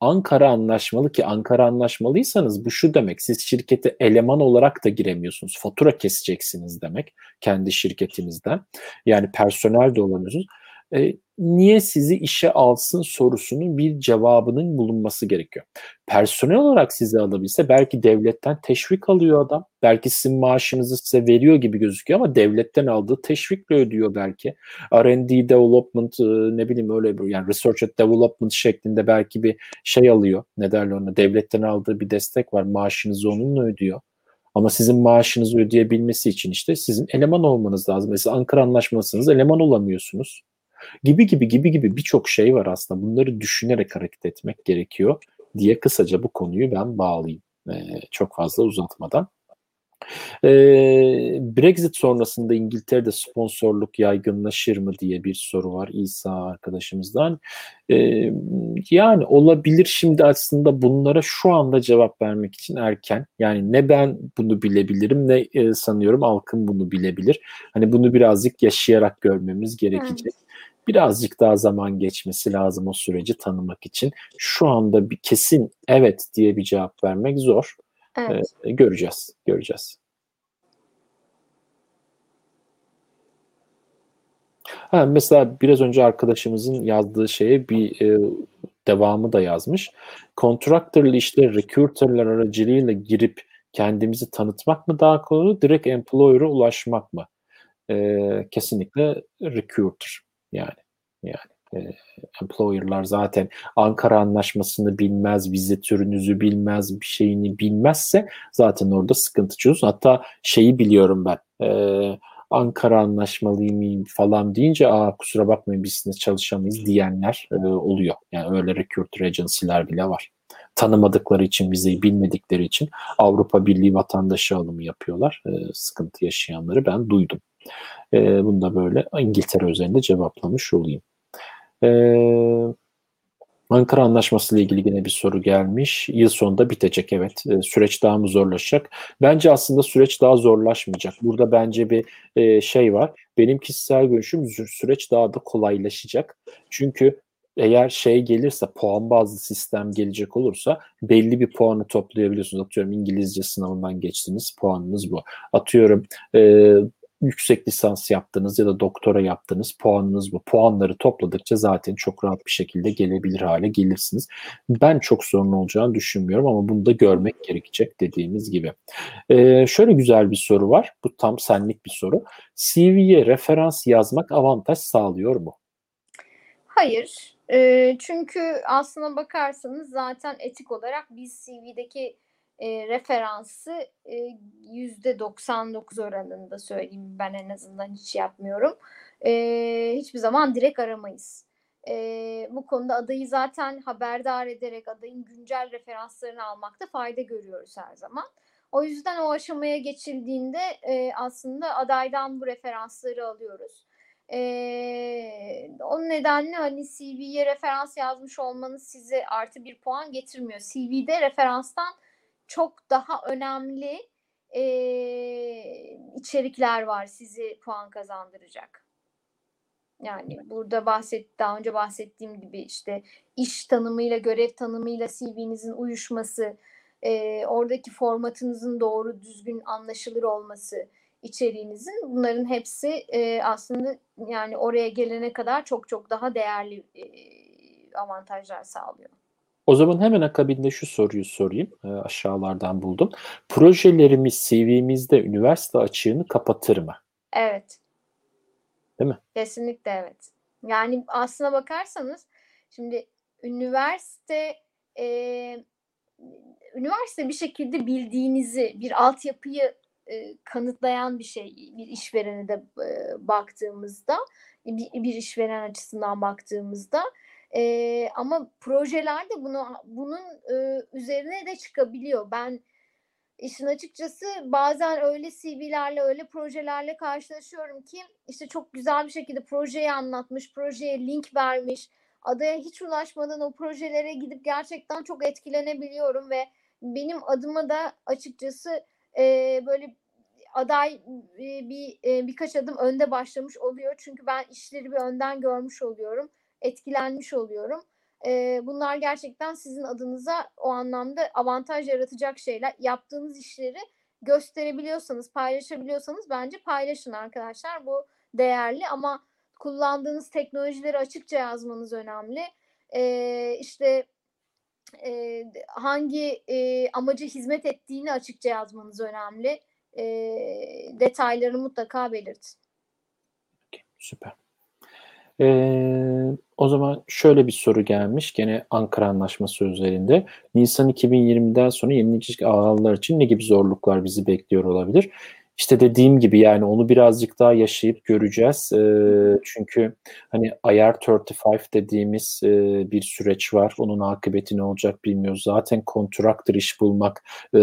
Ankara anlaşmalı ki Ankara anlaşmalıysanız bu şu demek siz şirkete eleman olarak da giremiyorsunuz. Fatura keseceksiniz demek kendi şirketinizden. Yani personel de olamıyorsunuz. E, niye sizi işe alsın sorusunun bir cevabının bulunması gerekiyor. Personel olarak sizi alabilse belki devletten teşvik alıyor adam. Belki sizin maaşınızı size veriyor gibi gözüküyor ama devletten aldığı teşvikle ödüyor belki. R&D development ne bileyim öyle bir yani research and development şeklinde belki bir şey alıyor. Ne derler ona devletten aldığı bir destek var. Maaşınızı onunla ödüyor. Ama sizin maaşınızı ödeyebilmesi için işte sizin eleman olmanız lazım. Mesela Ankara Anlaşması'nız eleman olamıyorsunuz gibi gibi gibi gibi birçok şey var aslında. Bunları düşünerek hareket etmek gerekiyor diye kısaca bu konuyu ben bağlayayım. Ee, çok fazla uzatmadan. Ee, Brexit sonrasında İngiltere'de sponsorluk yaygınlaşır mı diye bir soru var İsa arkadaşımızdan. Ee, yani olabilir şimdi aslında bunlara şu anda cevap vermek için erken. Yani ne ben bunu bilebilirim ne e, sanıyorum halkın bunu bilebilir. Hani bunu birazcık yaşayarak görmemiz gerekecek. Evet birazcık daha zaman geçmesi lazım o süreci tanımak için. Şu anda bir kesin evet diye bir cevap vermek zor. Evet. Ee, göreceğiz, göreceğiz. Ha, mesela biraz önce arkadaşımızın yazdığı şeye bir e, devamı da yazmış. Contractor'lı işte recruiter'lar aracılığıyla girip kendimizi tanıtmak mı daha kolay, direkt employer'a ulaşmak mı? E, kesinlikle recruiter yani. Yani e, employer'lar zaten Ankara Anlaşması'nı bilmez, vize türünüzü bilmez, bir şeyini bilmezse zaten orada sıkıntı çözün. Hatta şeyi biliyorum ben. E, Ankara anlaşmalıyım falan deyince aa kusura bakmayın biz sizinle çalışamayız diyenler e, oluyor. Yani öyle recruiter agency'ler bile var. Tanımadıkları için, vizeyi bilmedikleri için Avrupa Birliği vatandaşı alımı yapıyorlar. E, sıkıntı yaşayanları ben duydum. E, bunu da böyle İngiltere üzerinde cevaplamış olayım. Ee, Ankara Anlaşması ile ilgili yine bir soru gelmiş. Yıl sonunda bitecek evet. Süreç daha mı zorlaşacak? Bence aslında süreç daha zorlaşmayacak. Burada bence bir şey var. Benim kişisel görüşüm süreç daha da kolaylaşacak. Çünkü eğer şey gelirse puan bazlı sistem gelecek olursa belli bir puanı toplayabiliyorsunuz. Atıyorum İngilizce sınavından geçtiniz puanınız bu. Atıyorum e, yüksek lisans yaptınız ya da doktora yaptınız puanınız bu. Puanları topladıkça zaten çok rahat bir şekilde gelebilir hale gelirsiniz. Ben çok sorun olacağını düşünmüyorum ama bunu da görmek gerekecek dediğimiz gibi. Ee, şöyle güzel bir soru var. Bu tam senlik bir soru. CV'ye referans yazmak avantaj sağlıyor mu? Hayır. E, çünkü aslına bakarsanız zaten etik olarak biz CV'deki e, referansı yüzde 99 oranında söyleyeyim ben en azından hiç yapmıyorum. E, hiçbir zaman direkt aramayız. E, bu konuda adayı zaten haberdar ederek adayın güncel referanslarını almakta fayda görüyoruz her zaman. O yüzden o aşamaya geçildiğinde e, aslında adaydan bu referansları alıyoruz. E, o nedenle hani CV'ye referans yazmış olmanız size artı bir puan getirmiyor. CV'de referanstan çok daha önemli e, içerikler var sizi puan kazandıracak. Yani burada bahset daha önce bahsettiğim gibi işte iş tanımıyla görev tanımıyla CV'nizin uyuşması, e, oradaki formatınızın doğru düzgün anlaşılır olması, içeriğinizin bunların hepsi e, aslında yani oraya gelene kadar çok çok daha değerli e, avantajlar sağlıyor. O zaman hemen akabinde şu soruyu sorayım. E, aşağılardan buldum. Projelerimiz CV'mizde üniversite açığını kapatır mı? Evet. Değil mi? Kesinlikle evet. Yani aslına bakarsanız şimdi üniversite e, üniversite bir şekilde bildiğinizi bir altyapıyı e, kanıtlayan bir şey bir işverene de e, baktığımızda bir, bir işveren açısından baktığımızda e, ama projelerde bunu bunun e, üzerine de çıkabiliyor. Ben işin açıkçası bazen öyle CV'lerle öyle projelerle karşılaşıyorum ki işte çok güzel bir şekilde projeyi anlatmış, projeye link vermiş, adaya hiç ulaşmadan o projelere gidip gerçekten çok etkilenebiliyorum ve benim adıma da açıkçası e, böyle aday e, bir birkaç adım önde başlamış oluyor. Çünkü ben işleri bir önden görmüş oluyorum, etkilenmiş oluyorum. E, bunlar gerçekten sizin adınıza o anlamda avantaj yaratacak şeyler. Yaptığınız işleri gösterebiliyorsanız, paylaşabiliyorsanız bence paylaşın arkadaşlar. Bu değerli ama kullandığınız teknolojileri açıkça yazmanız önemli. E, işte e, hangi e, amaca hizmet ettiğini açıkça yazmanız önemli. E, detaylarını mutlaka belirtin. Okay, süper. Ee, o zaman şöyle bir soru gelmiş gene Ankara Anlaşması üzerinde. Nisan 2020'den sonra yenilikçi ağlar için ne gibi zorluklar bizi bekliyor olabilir? İşte dediğim gibi yani onu birazcık daha yaşayıp göreceğiz. E, çünkü hani IR35 dediğimiz e, bir süreç var. Onun akıbeti ne olacak bilmiyoruz. Zaten kontraktör iş bulmak e,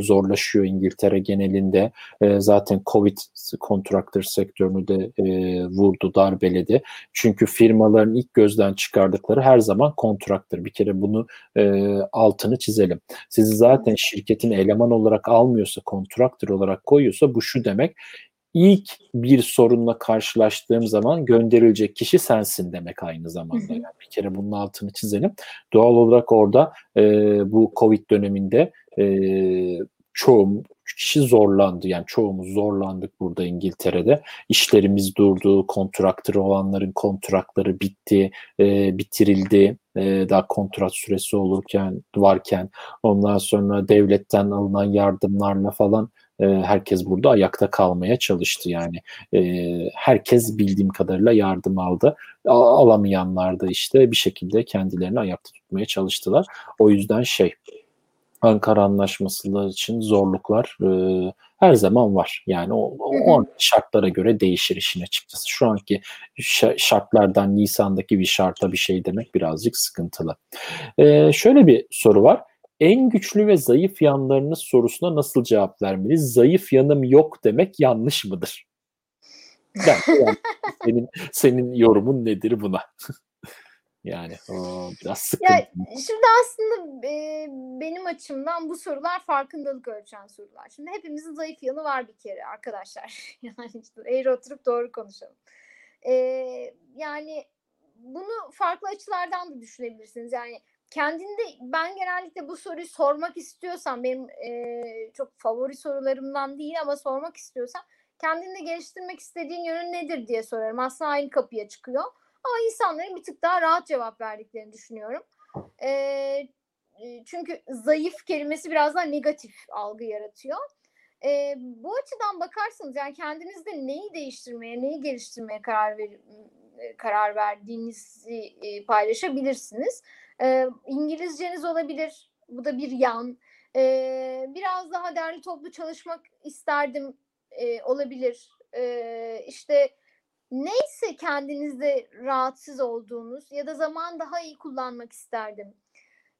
zorlaşıyor İngiltere genelinde. E, zaten Covid kontraktör sektörünü de e, vurdu, darbeledi. Çünkü firmaların ilk gözden çıkardıkları her zaman kontraktör. Bir kere bunu e, altını çizelim. Sizi zaten şirketin eleman olarak almıyorsa, kontraktör olarak koyuyorsa bu şu demek. İlk bir sorunla karşılaştığım zaman gönderilecek kişi sensin demek aynı zamanda. Yani bir kere bunun altını çizelim. Doğal olarak orada e, bu Covid döneminde e, çoğu kişi zorlandı. Yani çoğumuz zorlandık burada İngiltere'de. İşlerimiz durdu, kontraktör olanların kontratları bitti, e, bitirildi. E, daha kontrat süresi olurken varken ondan sonra devletten alınan yardımlarla falan e, herkes burada ayakta kalmaya çalıştı yani. E, herkes bildiğim kadarıyla yardım aldı. Alamayanlar da işte bir şekilde kendilerini ayakta tutmaya çalıştılar. O yüzden şey Ankara Anlaşması için zorluklar e, her zaman var. Yani o, o şartlara göre değişir işin açıkçası. Şu anki şartlardan Nisan'daki bir şarta bir şey demek birazcık sıkıntılı. E, şöyle bir soru var en güçlü ve zayıf yanlarınız sorusuna nasıl cevap vermeliyiz? Zayıf yanım yok demek yanlış mıdır? Ben, yani, senin senin yorumun nedir buna? yani o biraz sıkıntı. Ya, şimdi aslında e, benim açımdan bu sorular farkındalık ölçen sorular. Şimdi hepimizin zayıf yanı var bir kere arkadaşlar. yani işte eğri oturup doğru konuşalım. E, yani bunu farklı açılardan da düşünebilirsiniz. Yani kendinde ben genellikle bu soruyu sormak istiyorsam benim e, çok favori sorularımdan değil ama sormak istiyorsam kendinde geliştirmek istediğin yönün nedir diye sorarım. Aslında aynı kapıya çıkıyor. Ama insanların bir tık daha rahat cevap verdiklerini düşünüyorum. E, çünkü zayıf kelimesi biraz daha negatif algı yaratıyor. E, bu açıdan bakarsanız yani kendinizde neyi değiştirmeye, neyi geliştirmeye karar ver, karar verdiğinizi e, paylaşabilirsiniz. E, İngilizceniz olabilir. Bu da bir yan. E, biraz daha derli toplu çalışmak isterdim e, olabilir. E, işte neyse kendinizde rahatsız olduğunuz ya da zaman daha iyi kullanmak isterdim.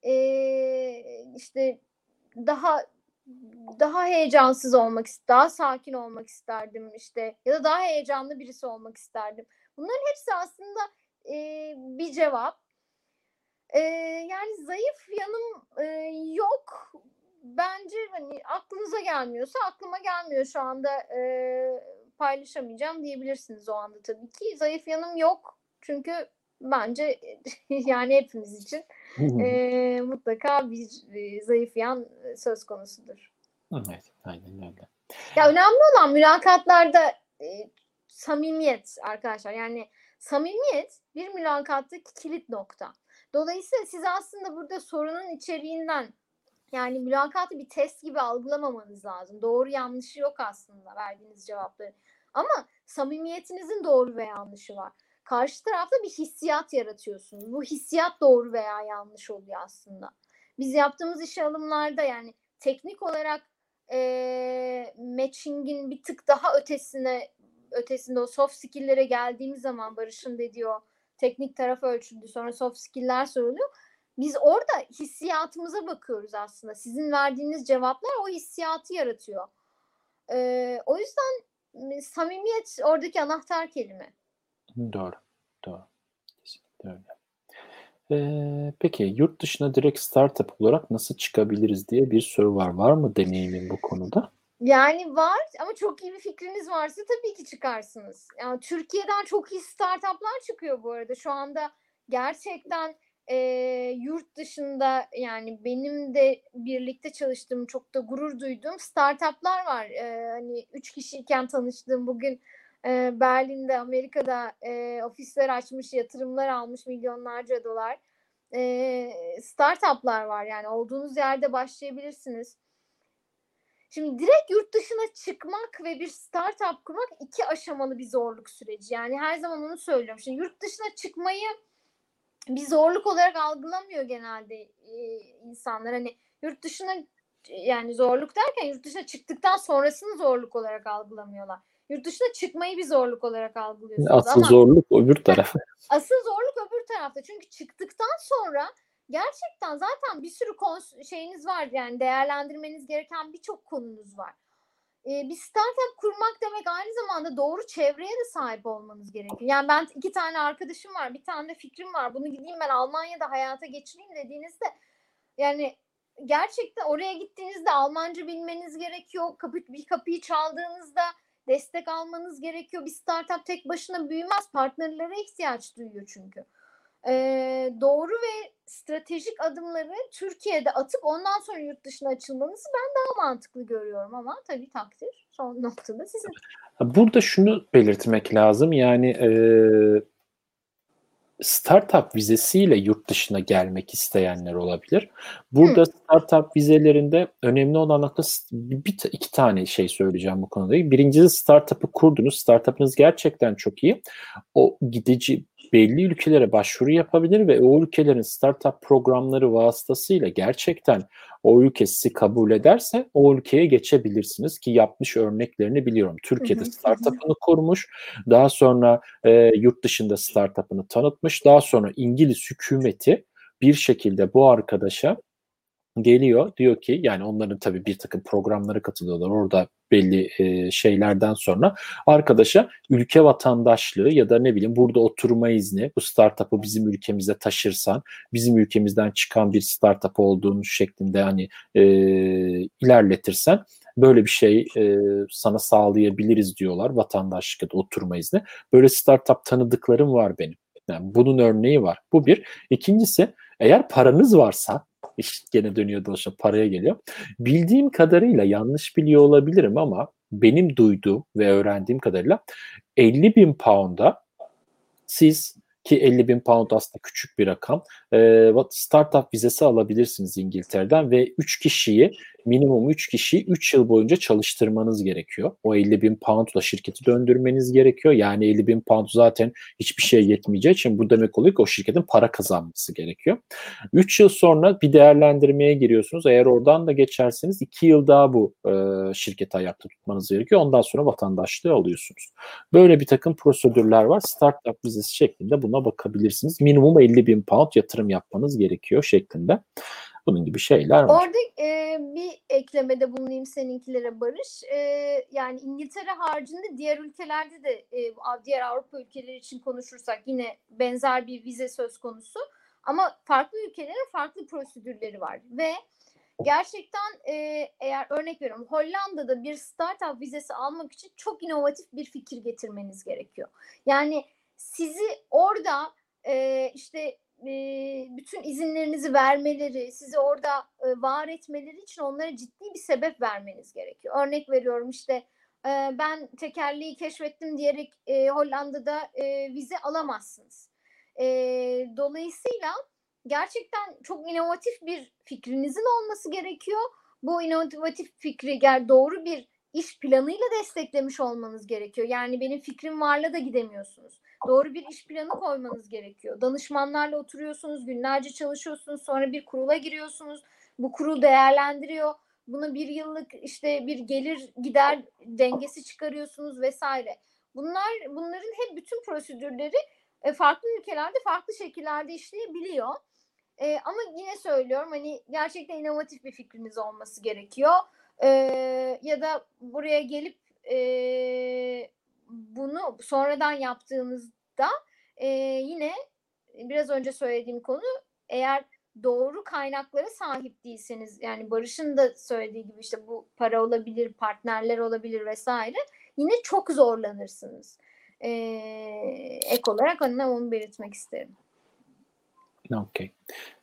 E, işte daha daha heyecansız olmak, daha sakin olmak isterdim işte ya da daha heyecanlı birisi olmak isterdim. Bunların hepsi aslında e, bir cevap. E, yani zayıf yanım e, yok. Bence hani aklınıza gelmiyorsa aklıma gelmiyor şu anda e, paylaşamayacağım diyebilirsiniz o anda tabii ki. Zayıf yanım yok çünkü bence yani hepimiz için e, mutlaka bir e, zayıf yan söz konusudur. Evet, aynen öyle. Ya önemli olan mülakatlarda e, samimiyet arkadaşlar. Yani samimiyet bir mülakattaki kilit nokta. Dolayısıyla siz aslında burada sorunun içeriğinden yani mülakatı bir test gibi algılamamanız lazım. Doğru yanlışı yok aslında verdiğiniz cevapları. Ama samimiyetinizin doğru ve yanlışı var. Karşı tarafta bir hissiyat yaratıyorsunuz. Bu hissiyat doğru veya yanlış oluyor aslında. Biz yaptığımız işe alımlarda yani teknik olarak e, matching'in bir tık daha ötesine ötesinde o soft skill'lere geldiğimiz zaman Barış'ın dediği o teknik taraf ölçüldü sonra soft skill'ler soruluyor. Biz orada hissiyatımıza bakıyoruz aslında. Sizin verdiğiniz cevaplar o hissiyatı yaratıyor. Ee, o yüzden samimiyet oradaki anahtar kelime. Doğru. Doğru. Kesinlikle öyle. Ee, peki yurt dışına direkt startup olarak nasıl çıkabiliriz diye bir soru var. Var mı deneyimin bu konuda? Yani var ama çok iyi bir fikriniz varsa tabii ki çıkarsınız. Yani Türkiye'den çok iyi startuplar çıkıyor bu arada. Şu anda gerçekten e, yurt dışında yani benim de birlikte çalıştığım çok da gurur duyduğum startuplar var. E, hani üç kişiyken tanıştığım bugün e, Berlin'de Amerika'da e, ofisler açmış yatırımlar almış milyonlarca dolar e, startuplar var yani olduğunuz yerde başlayabilirsiniz. Şimdi direkt yurt dışına çıkmak ve bir startup kurmak iki aşamalı bir zorluk süreci. Yani her zaman onu söylüyorum. Şimdi yurt dışına çıkmayı bir zorluk olarak algılamıyor genelde e, insanlar. Hani yurt dışına yani zorluk derken yurt dışına çıktıktan sonrasını zorluk olarak algılamıyorlar. Yurt dışına çıkmayı bir zorluk olarak algılıyorsunuz. Asıl ama, zorluk öbür tarafı. Asıl zorluk öbür tarafta. Çünkü çıktıktan sonra gerçekten zaten bir sürü şeyiniz var yani değerlendirmeniz gereken birçok konunuz var. Ee, bir startup kurmak demek aynı zamanda doğru çevreye de sahip olmanız gerekiyor. Yani ben iki tane arkadaşım var, bir tane de fikrim var. Bunu gideyim ben Almanya'da hayata geçireyim dediğinizde yani gerçekten oraya gittiğinizde Almanca bilmeniz gerekiyor. Kapı, bir kapıyı çaldığınızda destek almanız gerekiyor. Bir startup tek başına büyümez. Partnerlere ihtiyaç duyuyor çünkü e, doğru ve stratejik adımları Türkiye'de atıp ondan sonra yurt dışına açılmanızı ben daha mantıklı görüyorum ama tabii takdir son noktada sizin. Burada şunu belirtmek lazım yani e, startup vizesiyle yurt dışına gelmek isteyenler olabilir. Burada Hı. startup vizelerinde önemli olan nokta bir iki tane şey söyleyeceğim bu konuda. Birincisi startup'ı kurdunuz. Startup'ınız gerçekten çok iyi. O gidici belli ülkelere başvuru yapabilir ve o ülkelerin startup programları vasıtasıyla gerçekten o ülke sizi kabul ederse o ülkeye geçebilirsiniz ki yapmış örneklerini biliyorum. Türkiye'de startup'ını kurmuş, daha sonra e, yurt dışında startup'ını tanıtmış, daha sonra İngiliz hükümeti bir şekilde bu arkadaşa geliyor diyor ki yani onların tabii bir takım programlara katılıyorlar orada belli e, şeylerden sonra arkadaşa ülke vatandaşlığı ya da ne bileyim burada oturma izni bu startup'ı bizim ülkemize taşırsan bizim ülkemizden çıkan bir startup olduğunu şeklinde hani e, ilerletirsen böyle bir şey e, sana sağlayabiliriz diyorlar vatandaşlık da oturma izni. Böyle startup tanıdıklarım var benim. Yani bunun örneği var. Bu bir. İkincisi eğer paranız varsa iş gene dönüyor dolaşıp paraya geliyor. Bildiğim kadarıyla yanlış biliyor olabilirim ama benim duyduğum ve öğrendiğim kadarıyla 50 bin pound'a siz ki 50 bin pound aslında küçük bir rakam. Startup vizesi alabilirsiniz İngiltere'den ve 3 kişiyi minimum 3 kişiyi 3 yıl boyunca çalıştırmanız gerekiyor. O 50 bin poundla şirketi döndürmeniz gerekiyor. Yani 50 bin pound zaten hiçbir şeye yetmeyeceği için bu demek oluyor ki o şirketin para kazanması gerekiyor. 3 yıl sonra bir değerlendirmeye giriyorsunuz. Eğer oradan da geçerseniz 2 yıl daha bu e, şirketi ayakta tutmanız gerekiyor. Ondan sonra vatandaşlığı alıyorsunuz. Böyle bir takım prosedürler var. Startup vizesi şeklinde buna bakabilirsiniz. Minimum 50 bin pound yatırım yapmanız gerekiyor şeklinde. Bunun gibi şeyler var. Orada e, bir eklemede bulunayım seninkilere Barış. E, yani İngiltere haricinde diğer ülkelerde de e, diğer Avrupa ülkeleri için konuşursak yine benzer bir vize söz konusu. Ama farklı ülkelerin farklı prosedürleri var ve gerçekten e, eğer örnek veriyorum Hollanda'da bir startup vizesi almak için çok inovatif bir fikir getirmeniz gerekiyor. Yani sizi orada e, işte bütün izinlerinizi vermeleri, sizi orada var etmeleri için onlara ciddi bir sebep vermeniz gerekiyor. Örnek veriyorum işte ben tekerleği keşfettim diyerek Hollanda'da vize alamazsınız. Dolayısıyla gerçekten çok inovatif bir fikrinizin olması gerekiyor. Bu inovatif fikri doğru bir iş planıyla desteklemiş olmanız gerekiyor. Yani benim fikrim varla da gidemiyorsunuz. Doğru bir iş planı koymanız gerekiyor. Danışmanlarla oturuyorsunuz, günlerce çalışıyorsunuz, sonra bir kurula giriyorsunuz. Bu kurul değerlendiriyor. Bunu bir yıllık işte bir gelir gider dengesi çıkarıyorsunuz vesaire. Bunlar bunların hep bütün prosedürleri e, farklı ülkelerde farklı şekillerde işleyebiliyor. E, ama yine söylüyorum hani gerçekten inovatif bir fikriniz olması gerekiyor. E, ya da buraya gelip e, bunu sonradan yaptığınızda e, yine biraz önce söylediğim konu eğer doğru kaynaklara sahip değilseniz yani Barış'ın da söylediği gibi işte bu para olabilir, partnerler olabilir vesaire yine çok zorlanırsınız. Ee, ek olarak onu belirtmek isterim. Okey.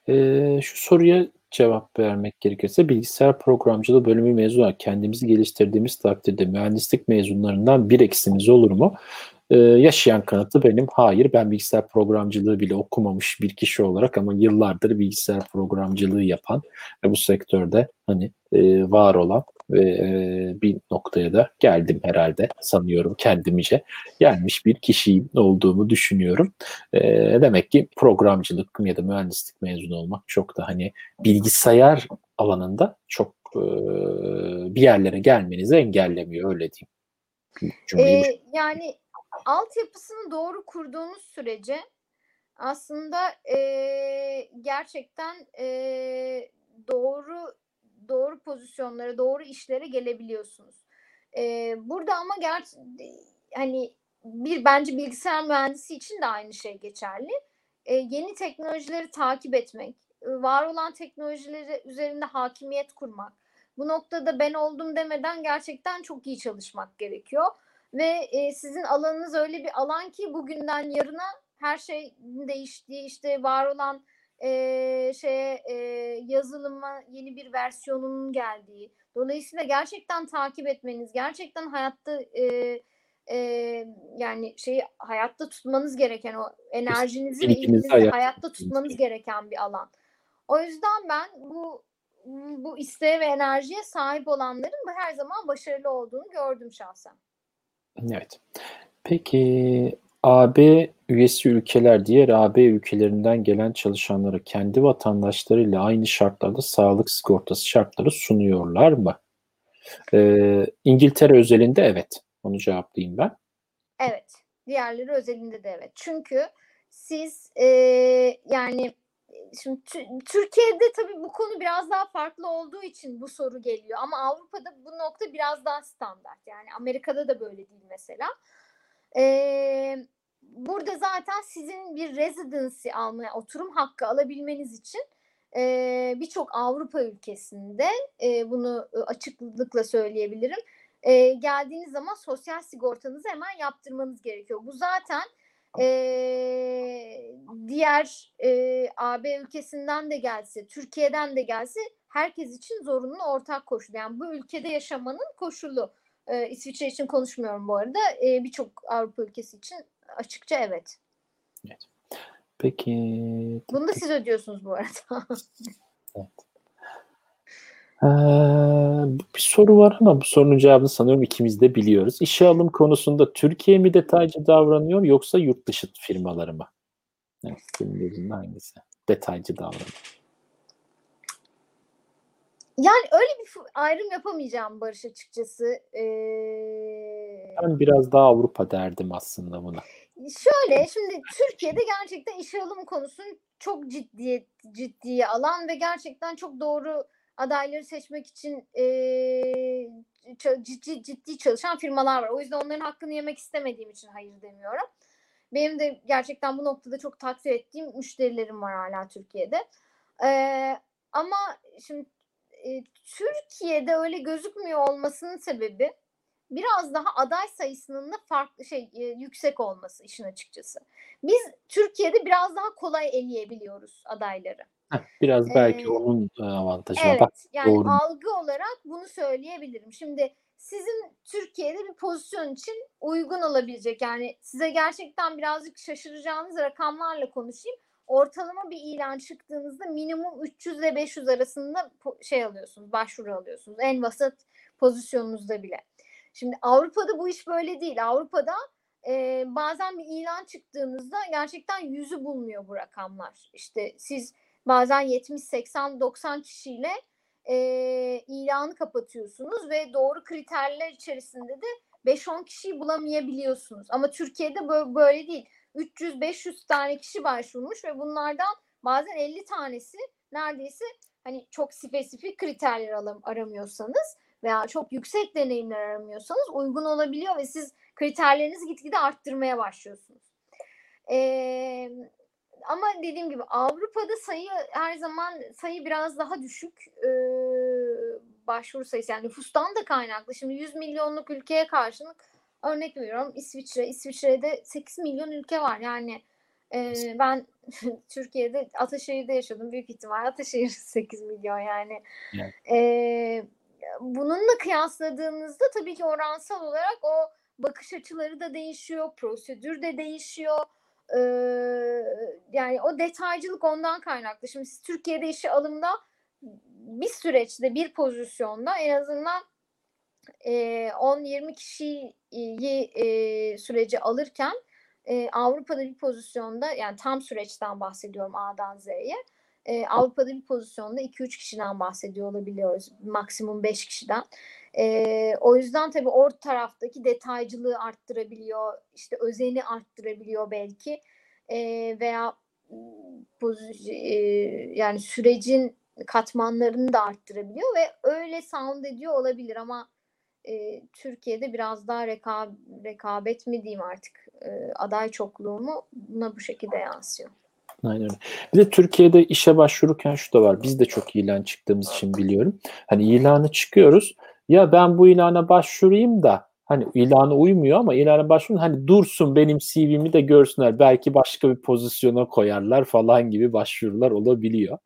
Ee, şu soruya cevap vermek gerekirse bilgisayar programcılığı bölümü mezun olarak kendimizi geliştirdiğimiz takdirde mühendislik mezunlarından bir eksimiz olur mu? Ee, yaşayan kanıtı benim hayır ben bilgisayar programcılığı bile okumamış bir kişi olarak ama yıllardır bilgisayar programcılığı yapan ve bu sektörde hani e, var olan e, bir noktaya da geldim herhalde sanıyorum kendimce gelmiş bir kişiyim olduğumu düşünüyorum. E, demek ki programcılık ya da mühendislik mezunu olmak çok da hani bilgisayar alanında çok bir yerlere gelmenizi engellemiyor öyle diyeyim. Ee, yani altyapısını doğru kurduğunuz sürece aslında e, gerçekten e, doğru doğru pozisyonlara, doğru işlere gelebiliyorsunuz. E, burada ama ger hani bir bence bilgisayar mühendisi için de aynı şey geçerli. E, yeni teknolojileri takip etmek, var olan teknolojileri üzerinde hakimiyet kurmak. Bu noktada ben oldum demeden gerçekten çok iyi çalışmak gerekiyor. Ve e, sizin alanınız öyle bir alan ki bugünden yarına her şey değiştiği işte var olan e, şeye e, yazılıma yeni bir versiyonunun geldiği. Dolayısıyla gerçekten takip etmeniz, gerçekten hayatta e, e, yani şeyi hayatta tutmanız gereken o enerjinizi ve ilginizi hayatta, hayatta tutmanız gereken bir alan. O yüzden ben bu bu isteğe ve enerjiye sahip olanların her zaman başarılı olduğunu gördüm şahsen. Evet. Peki AB üyesi ülkeler diğer AB ülkelerinden gelen çalışanlara kendi vatandaşlarıyla aynı şartlarda sağlık sigortası şartları sunuyorlar mı? Ee, İngiltere özelinde evet. Onu cevaplayayım ben. Evet. Diğerleri özelinde de evet. Çünkü siz e, yani şimdi Türkiye'de tabii bu konu biraz daha farklı olduğu için bu soru geliyor ama Avrupa'da bu nokta biraz daha standart yani Amerika'da da böyle değil mesela. Ee, burada zaten sizin bir residency almaya oturum hakkı alabilmeniz için e, birçok Avrupa ülkesinde e, bunu açıklıkla söyleyebilirim. E, geldiğiniz zaman sosyal sigortanızı hemen yaptırmanız gerekiyor. Bu zaten e, diğer e, AB ülkesinden de gelse, Türkiye'den de gelse herkes için zorunlu ortak koşul. Yani bu ülkede yaşamanın koşulu. E, İsviçre için konuşmuyorum bu arada. E, Birçok Avrupa ülkesi için açıkça evet. Evet. Peki. Bunu da siz ödüyorsunuz bu arada. evet. Ee, bir soru var ama bu sorunun cevabını sanıyorum ikimiz de biliyoruz. İşe alım konusunda Türkiye mi detaycı davranıyor yoksa yurt dışı firmaları mı? Evet, senin hangisi? Detaycı davranıyor. Yani öyle bir ayrım yapamayacağım Barış açıkçası. Ee... Ben biraz daha Avrupa derdim aslında buna. Şöyle şimdi Türkiye'de gerçekten işe alım konusunu çok ciddi ciddiye alan ve gerçekten çok doğru adayları seçmek için e, ciddi, ciddi çalışan firmalar var. O yüzden onların hakkını yemek istemediğim için hayır demiyorum. Benim de gerçekten bu noktada çok takdir ettiğim müşterilerim var hala Türkiye'de. Ee, ama şimdi e, Türkiye'de öyle gözükmüyor olmasının sebebi biraz daha aday sayısının da farklı şey e, yüksek olması işin açıkçası. Biz Türkiye'de biraz daha kolay eleyebiliyoruz adayları. biraz belki ee, onun avantajı evet. Evet, yani doğru. algı olarak bunu söyleyebilirim. Şimdi sizin Türkiye'de bir pozisyon için uygun olabilecek yani size gerçekten birazcık şaşıracağınız rakamlarla konuşayım. Ortalama bir ilan çıktığınızda minimum 300 ile 500 arasında şey alıyorsunuz, başvuru alıyorsunuz. En vasat pozisyonunuzda bile. Şimdi Avrupa'da bu iş böyle değil. Avrupa'da e, bazen bir ilan çıktığınızda gerçekten yüzü bulmuyor bu rakamlar. İşte siz bazen 70, 80, 90 kişiyle e, ilanı kapatıyorsunuz ve doğru kriterler içerisinde de 5-10 kişiyi bulamayabiliyorsunuz. Ama Türkiye'de böyle, böyle değil. 300-500 tane kişi başvurmuş ve bunlardan bazen 50 tanesi neredeyse hani çok spesifik kriterler aramıyorsanız veya çok yüksek deneyimler aramıyorsanız uygun olabiliyor ve siz kriterlerinizi gitgide arttırmaya başlıyorsunuz. Ee, ama dediğim gibi Avrupa'da sayı her zaman sayı biraz daha düşük ee, başvuru sayısı yani nüfustan da kaynaklı. Şimdi 100 milyonluk ülkeye karşılık örnek veriyorum İsviçre. İsviçre'de 8 milyon ülke var yani e, ben Türkiye'de Ataşehir'de yaşadım büyük ihtimal Ataşehir 8 milyon yani. yani. E, bununla kıyasladığınızda tabii ki oransal olarak o bakış açıları da değişiyor, prosedür de değişiyor. Ee, yani o detaycılık ondan kaynaklı. Şimdi siz Türkiye'de işe alımda bir süreçte bir pozisyonda en azından e, 10-20 kişiyi e, sürece alırken e, Avrupa'da bir pozisyonda yani tam süreçten bahsediyorum A'dan Z'ye e, Avrupa'da bir pozisyonda 2-3 kişiden bahsediyor olabiliyoruz. Maksimum 5 kişiden. E, o yüzden tabii orta taraftaki detaycılığı arttırabiliyor. işte özeni arttırabiliyor belki. E, veya e, yani sürecin katmanlarını da arttırabiliyor ve öyle sound ediyor olabilir ama e, Türkiye'de biraz daha reka, rekabet mi diyeyim artık e, aday çokluğu mu buna bu şekilde yansıyor. Aynen öyle. Bir de Türkiye'de işe başvururken şu da var. Biz de çok ilan çıktığımız için biliyorum. Hani ilanı çıkıyoruz. Ya ben bu ilana başvurayım da hani ilana uymuyor ama ilana başvurun hani dursun benim CV'mi de görsünler. Belki başka bir pozisyona koyarlar falan gibi başvurular olabiliyor.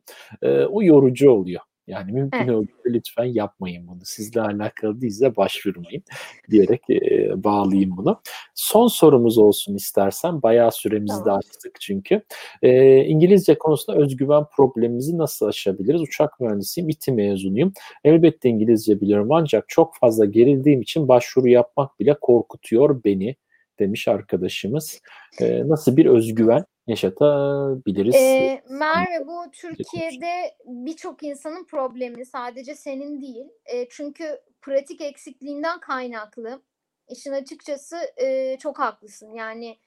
Ee, o yorucu oluyor. Yani mümkün evet. olduğunca lütfen yapmayın bunu. Sizle alakalı değilse başvurmayın diyerek e, bağlayayım bunu. Son sorumuz olsun istersen. Bayağı süremizi tamam. de açtık çünkü. E, İngilizce konusunda özgüven problemimizi nasıl aşabiliriz? Uçak mühendisiyim, İTİ mezunuyum. Elbette İngilizce biliyorum ancak çok fazla gerildiğim için başvuru yapmak bile korkutuyor beni demiş arkadaşımız. E, nasıl bir özgüven yaşatabiliriz. E, Merve bu Türkiye'de birçok insanın problemi sadece senin değil. E, çünkü pratik eksikliğinden kaynaklı. İşin açıkçası e, çok haklısın. Yani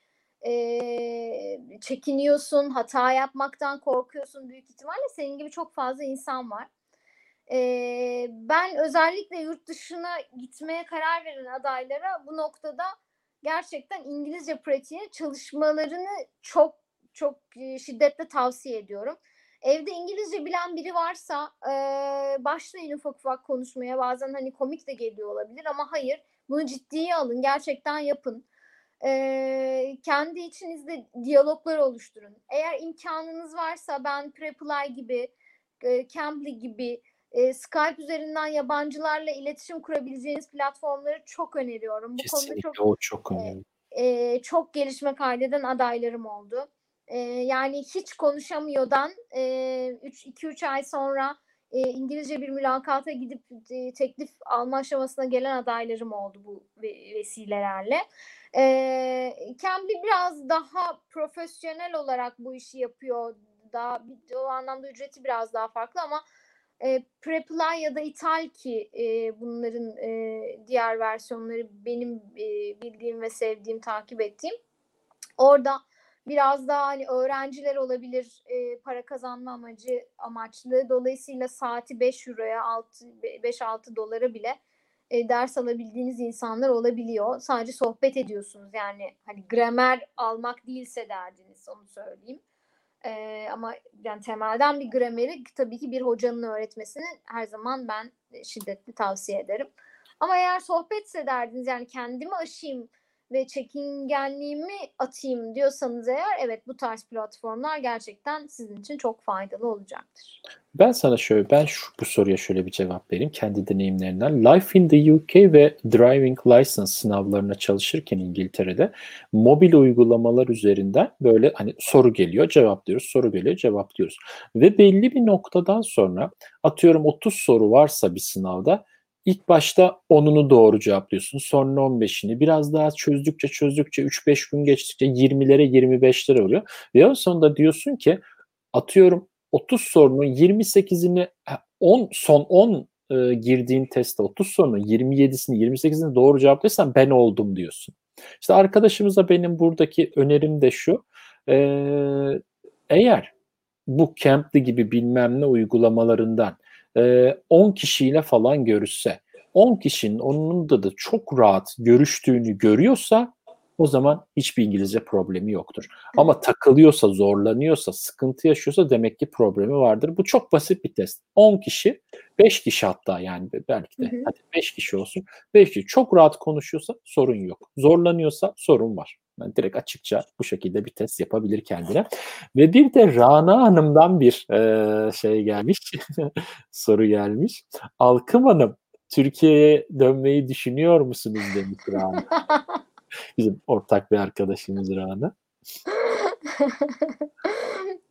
e, çekiniyorsun, hata yapmaktan korkuyorsun büyük ihtimalle. Senin gibi çok fazla insan var. E, ben özellikle yurt dışına gitmeye karar veren adaylara bu noktada gerçekten İngilizce pratiğine çalışmalarını çok çok şiddetle tavsiye ediyorum. Evde İngilizce bilen biri varsa e, başlayın ufak ufak konuşmaya. Bazen hani komik de geliyor olabilir ama hayır. Bunu ciddiye alın. Gerçekten yapın. E, kendi içinizde diyaloglar oluşturun. Eğer imkanınız varsa ben Preply gibi, e, Cambly gibi e, Skype üzerinden yabancılarla iletişim kurabileceğiniz platformları çok öneriyorum. Bu Kesinlikle konuda çok, o çok önemli. E, e, çok gelişme kaydeden adaylarım oldu. E, yani hiç konuşamıyordan 2-3 e, ay sonra e, İngilizce bir mülakata gidip e, teklif alma aşamasına gelen adaylarım oldu bu vesilelerle. E, Cambly biraz daha profesyonel olarak bu işi yapıyor. Daha, o anlamda ücreti biraz daha farklı ama e, Preply ya da Italki e, bunların e, diğer versiyonları benim e, bildiğim ve sevdiğim, takip ettiğim Orada biraz daha hani öğrenciler olabilir e, para kazanma amacı amaçlı. Dolayısıyla saati 5 euroya 5-6 dolara bile e, ders alabildiğiniz insanlar olabiliyor. Sadece sohbet ediyorsunuz yani hani gramer almak değilse derdiniz onu söyleyeyim. E, ama yani temelden bir grameri tabii ki bir hocanın öğretmesini her zaman ben şiddetli tavsiye ederim. Ama eğer sohbetse derdiniz yani kendimi aşayım ve çekingenliğimi atayım diyorsanız eğer evet bu tarz platformlar gerçekten sizin için çok faydalı olacaktır. Ben sana şöyle ben şu bu soruya şöyle bir cevap vereyim kendi deneyimlerinden. Life in the UK ve Driving License sınavlarına çalışırken İngiltere'de mobil uygulamalar üzerinden böyle hani soru geliyor, cevaplıyoruz, soru geliyor, cevaplıyoruz. Ve belli bir noktadan sonra atıyorum 30 soru varsa bir sınavda İlk başta 10'unu doğru cevaplıyorsun. Sonra 15'ini. Biraz daha çözdükçe çözdükçe 3-5 gün geçtikçe 20'lere 25'lere oluyor. Ve en sonunda diyorsun ki atıyorum 30 sorunun 28'ini 10 son 10 e, girdiğin testte 30 sorunun 27'sini 28'ini doğru cevaplarsan ben oldum diyorsun. İşte arkadaşımıza benim buradaki önerim de şu. E, eğer bu Camply gibi bilmem ne uygulamalarından 10 kişiyle falan görüşse 10 kişinin onun da da çok rahat görüştüğünü görüyorsa o zaman hiçbir İngilizce problemi yoktur. Ama takılıyorsa, zorlanıyorsa, sıkıntı yaşıyorsa demek ki problemi vardır. Bu çok basit bir test. 10 kişi, 5 kişi hatta yani belki de. Hı hı. Hadi 5 kişi olsun. 5 kişi çok rahat konuşuyorsa sorun yok. Zorlanıyorsa sorun var. Yani direkt açıkça bu şekilde bir test yapabilir kendine. Ve bir de Rana Hanım'dan bir e, şey gelmiş, soru gelmiş. Alkım Hanım, Türkiye'ye dönmeyi düşünüyor musunuz demiş Rana. Bizim ortak bir arkadaşımız Rana.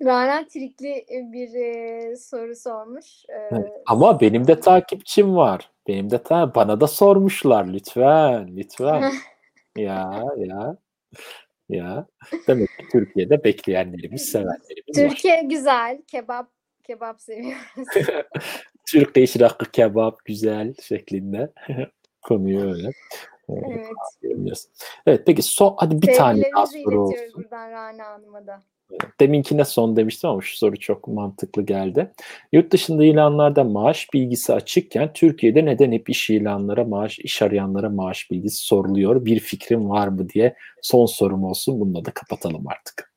Rana Trikli bir e, soru sormuş. Evet, ama benim de takipçim var. Benim de ta bana da sormuşlar lütfen, lütfen. ya ya. Ya demek ki Türkiye'de bekleyenlerimiz, sevenlerimiz Türkiye var. güzel, kebap kebap seviyoruz. Türkiye rakı kebap güzel şeklinde konuyu öyle. Evet. Evet peki son hadi bir tane daha soru olsun. buradan Rana Hanım'a da. Deminkine son demiştim ama şu soru çok mantıklı geldi. Yurt dışında ilanlarda maaş bilgisi açıkken Türkiye'de neden hep iş ilanlara maaş, iş arayanlara maaş bilgisi soruluyor? Bir fikrim var mı diye son sorum olsun. Bununla da kapatalım artık.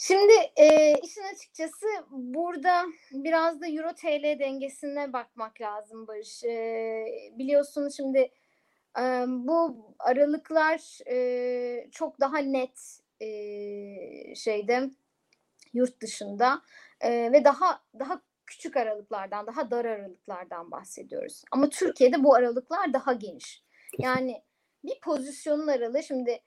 Şimdi e, işin açıkçası burada biraz da Euro TL dengesine bakmak lazım Barış. E, biliyorsunuz şimdi bu aralıklar e, çok daha net e, şeyde yurt dışında e, ve daha daha küçük aralıklardan, daha dar aralıklardan bahsediyoruz. Ama Türkiye'de bu aralıklar daha geniş. Yani bir pozisyonun aralığı şimdi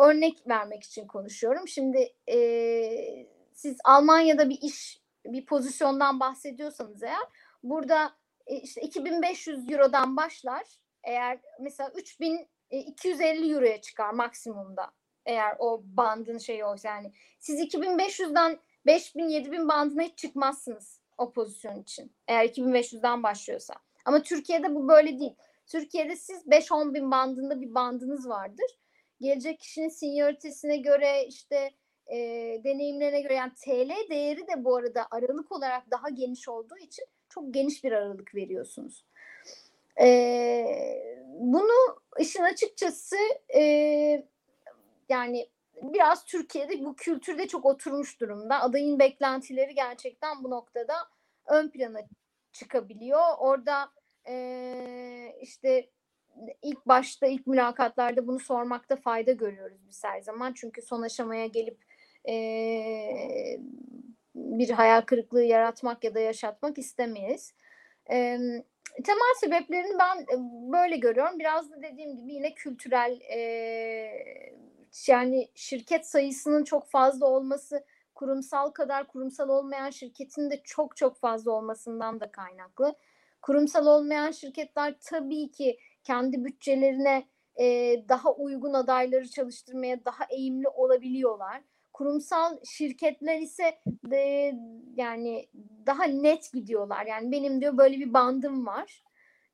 örnek vermek için konuşuyorum. Şimdi e, siz Almanya'da bir iş, bir pozisyondan bahsediyorsanız eğer burada e, işte 2500 Euro'dan başlar. Eğer mesela 3250 Euro'ya çıkar maksimumda eğer o bandın şeyi olsa yani siz 2500'den 5000 7000 bandına hiç çıkmazsınız o pozisyon için. Eğer 2500'den başlıyorsa. Ama Türkiye'de bu böyle değil. Türkiye'de siz 5-10 bin bandında bir bandınız vardır. Gelecek kişinin senioritesine göre işte e, deneyimlerine göre yani TL değeri de bu arada aralık olarak daha geniş olduğu için çok geniş bir aralık veriyorsunuz. E, bunu işin açıkçası e, yani biraz Türkiye'de bu kültürde çok oturmuş durumda. Adayın beklentileri gerçekten bu noktada ön plana çıkabiliyor. Orada e, işte ilk başta ilk mülakatlarda bunu sormakta fayda görüyoruz biz her zaman. Çünkü son aşamaya gelip e, bir hayal kırıklığı yaratmak ya da yaşatmak istemeyiz. E, temel sebeplerini ben böyle görüyorum. Biraz da dediğim gibi yine kültürel e, yani şirket sayısının çok fazla olması kurumsal kadar kurumsal olmayan şirketin de çok çok fazla olmasından da kaynaklı. Kurumsal olmayan şirketler tabii ki kendi bütçelerine e, daha uygun adayları çalıştırmaya daha eğimli olabiliyorlar. Kurumsal şirketler ise de, yani daha net gidiyorlar. Yani benim diyor böyle bir bandım var.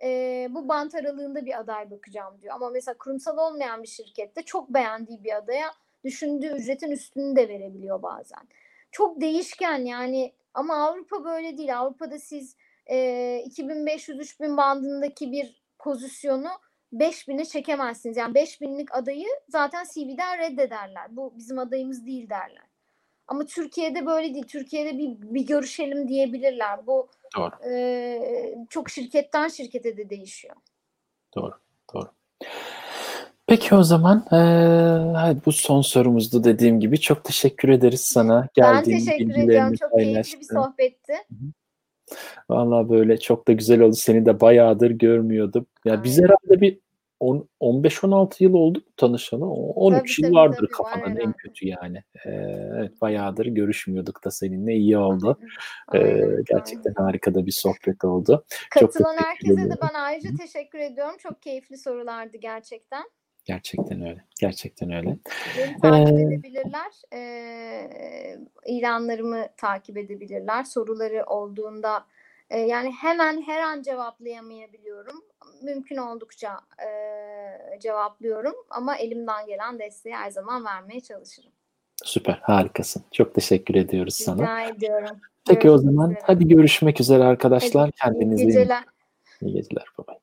e, bu bant aralığında bir aday bakacağım diyor. Ama mesela kurumsal olmayan bir şirkette çok beğendiği bir adaya düşündüğü ücretin üstünü de verebiliyor bazen. Çok değişken yani ama Avrupa böyle değil. Avrupa'da siz e, 2500-3000 bandındaki bir pozisyonu 5000'e çekemezsiniz. Yani 5000'lik adayı zaten CV'den reddederler. Bu bizim adayımız değil derler. Ama Türkiye'de böyle değil. Türkiye'de bir, bir görüşelim diyebilirler. Bu Doğru. e, çok şirketten şirkete de değişiyor. Doğru. Doğru. Peki o zaman eee, bu son sorumuzdu dediğim gibi. Çok teşekkür ederiz sana. Ben Geldiğin teşekkür ediyorum. Çok keyifli bir sohbetti. Vallahi böyle çok da güzel oldu. Seni de bayağıdır görmüyordum. Ya biz Aynen. herhalde bir on- 15-16 yıl oldu mu tanışalı? O- 13 Tabii, yıl vardır tabii, var kafadan en kötü yani. Eee, evet bayağıdır görüşmüyorduk da seninle. iyi oldu. Aynen, Eee, aynen. gerçekten harika da bir sohbet oldu. Çok Katılan teşekkür herkese de ben ayrıca teşekkür ediyorum. Çok keyifli sorulardı gerçekten. Gerçekten öyle. Gerçekten öyle. Beni takip Ee, edebilirler. Ee, ilanlarımı takip edebilirler. Soruları olduğunda e, yani hemen her an cevaplayamayabiliyorum. Mümkün oldukça e, cevaplıyorum ama elimden gelen desteği her zaman vermeye çalışırım. Süper, harikasın. Çok teşekkür ediyoruz sana. Rica ediyorum. Peki o Görüşmek zaman üzere. hadi görüşmek üzere arkadaşlar. Hadi, iyi Kendinize iyi geceler. İyi geceler. Bye bye.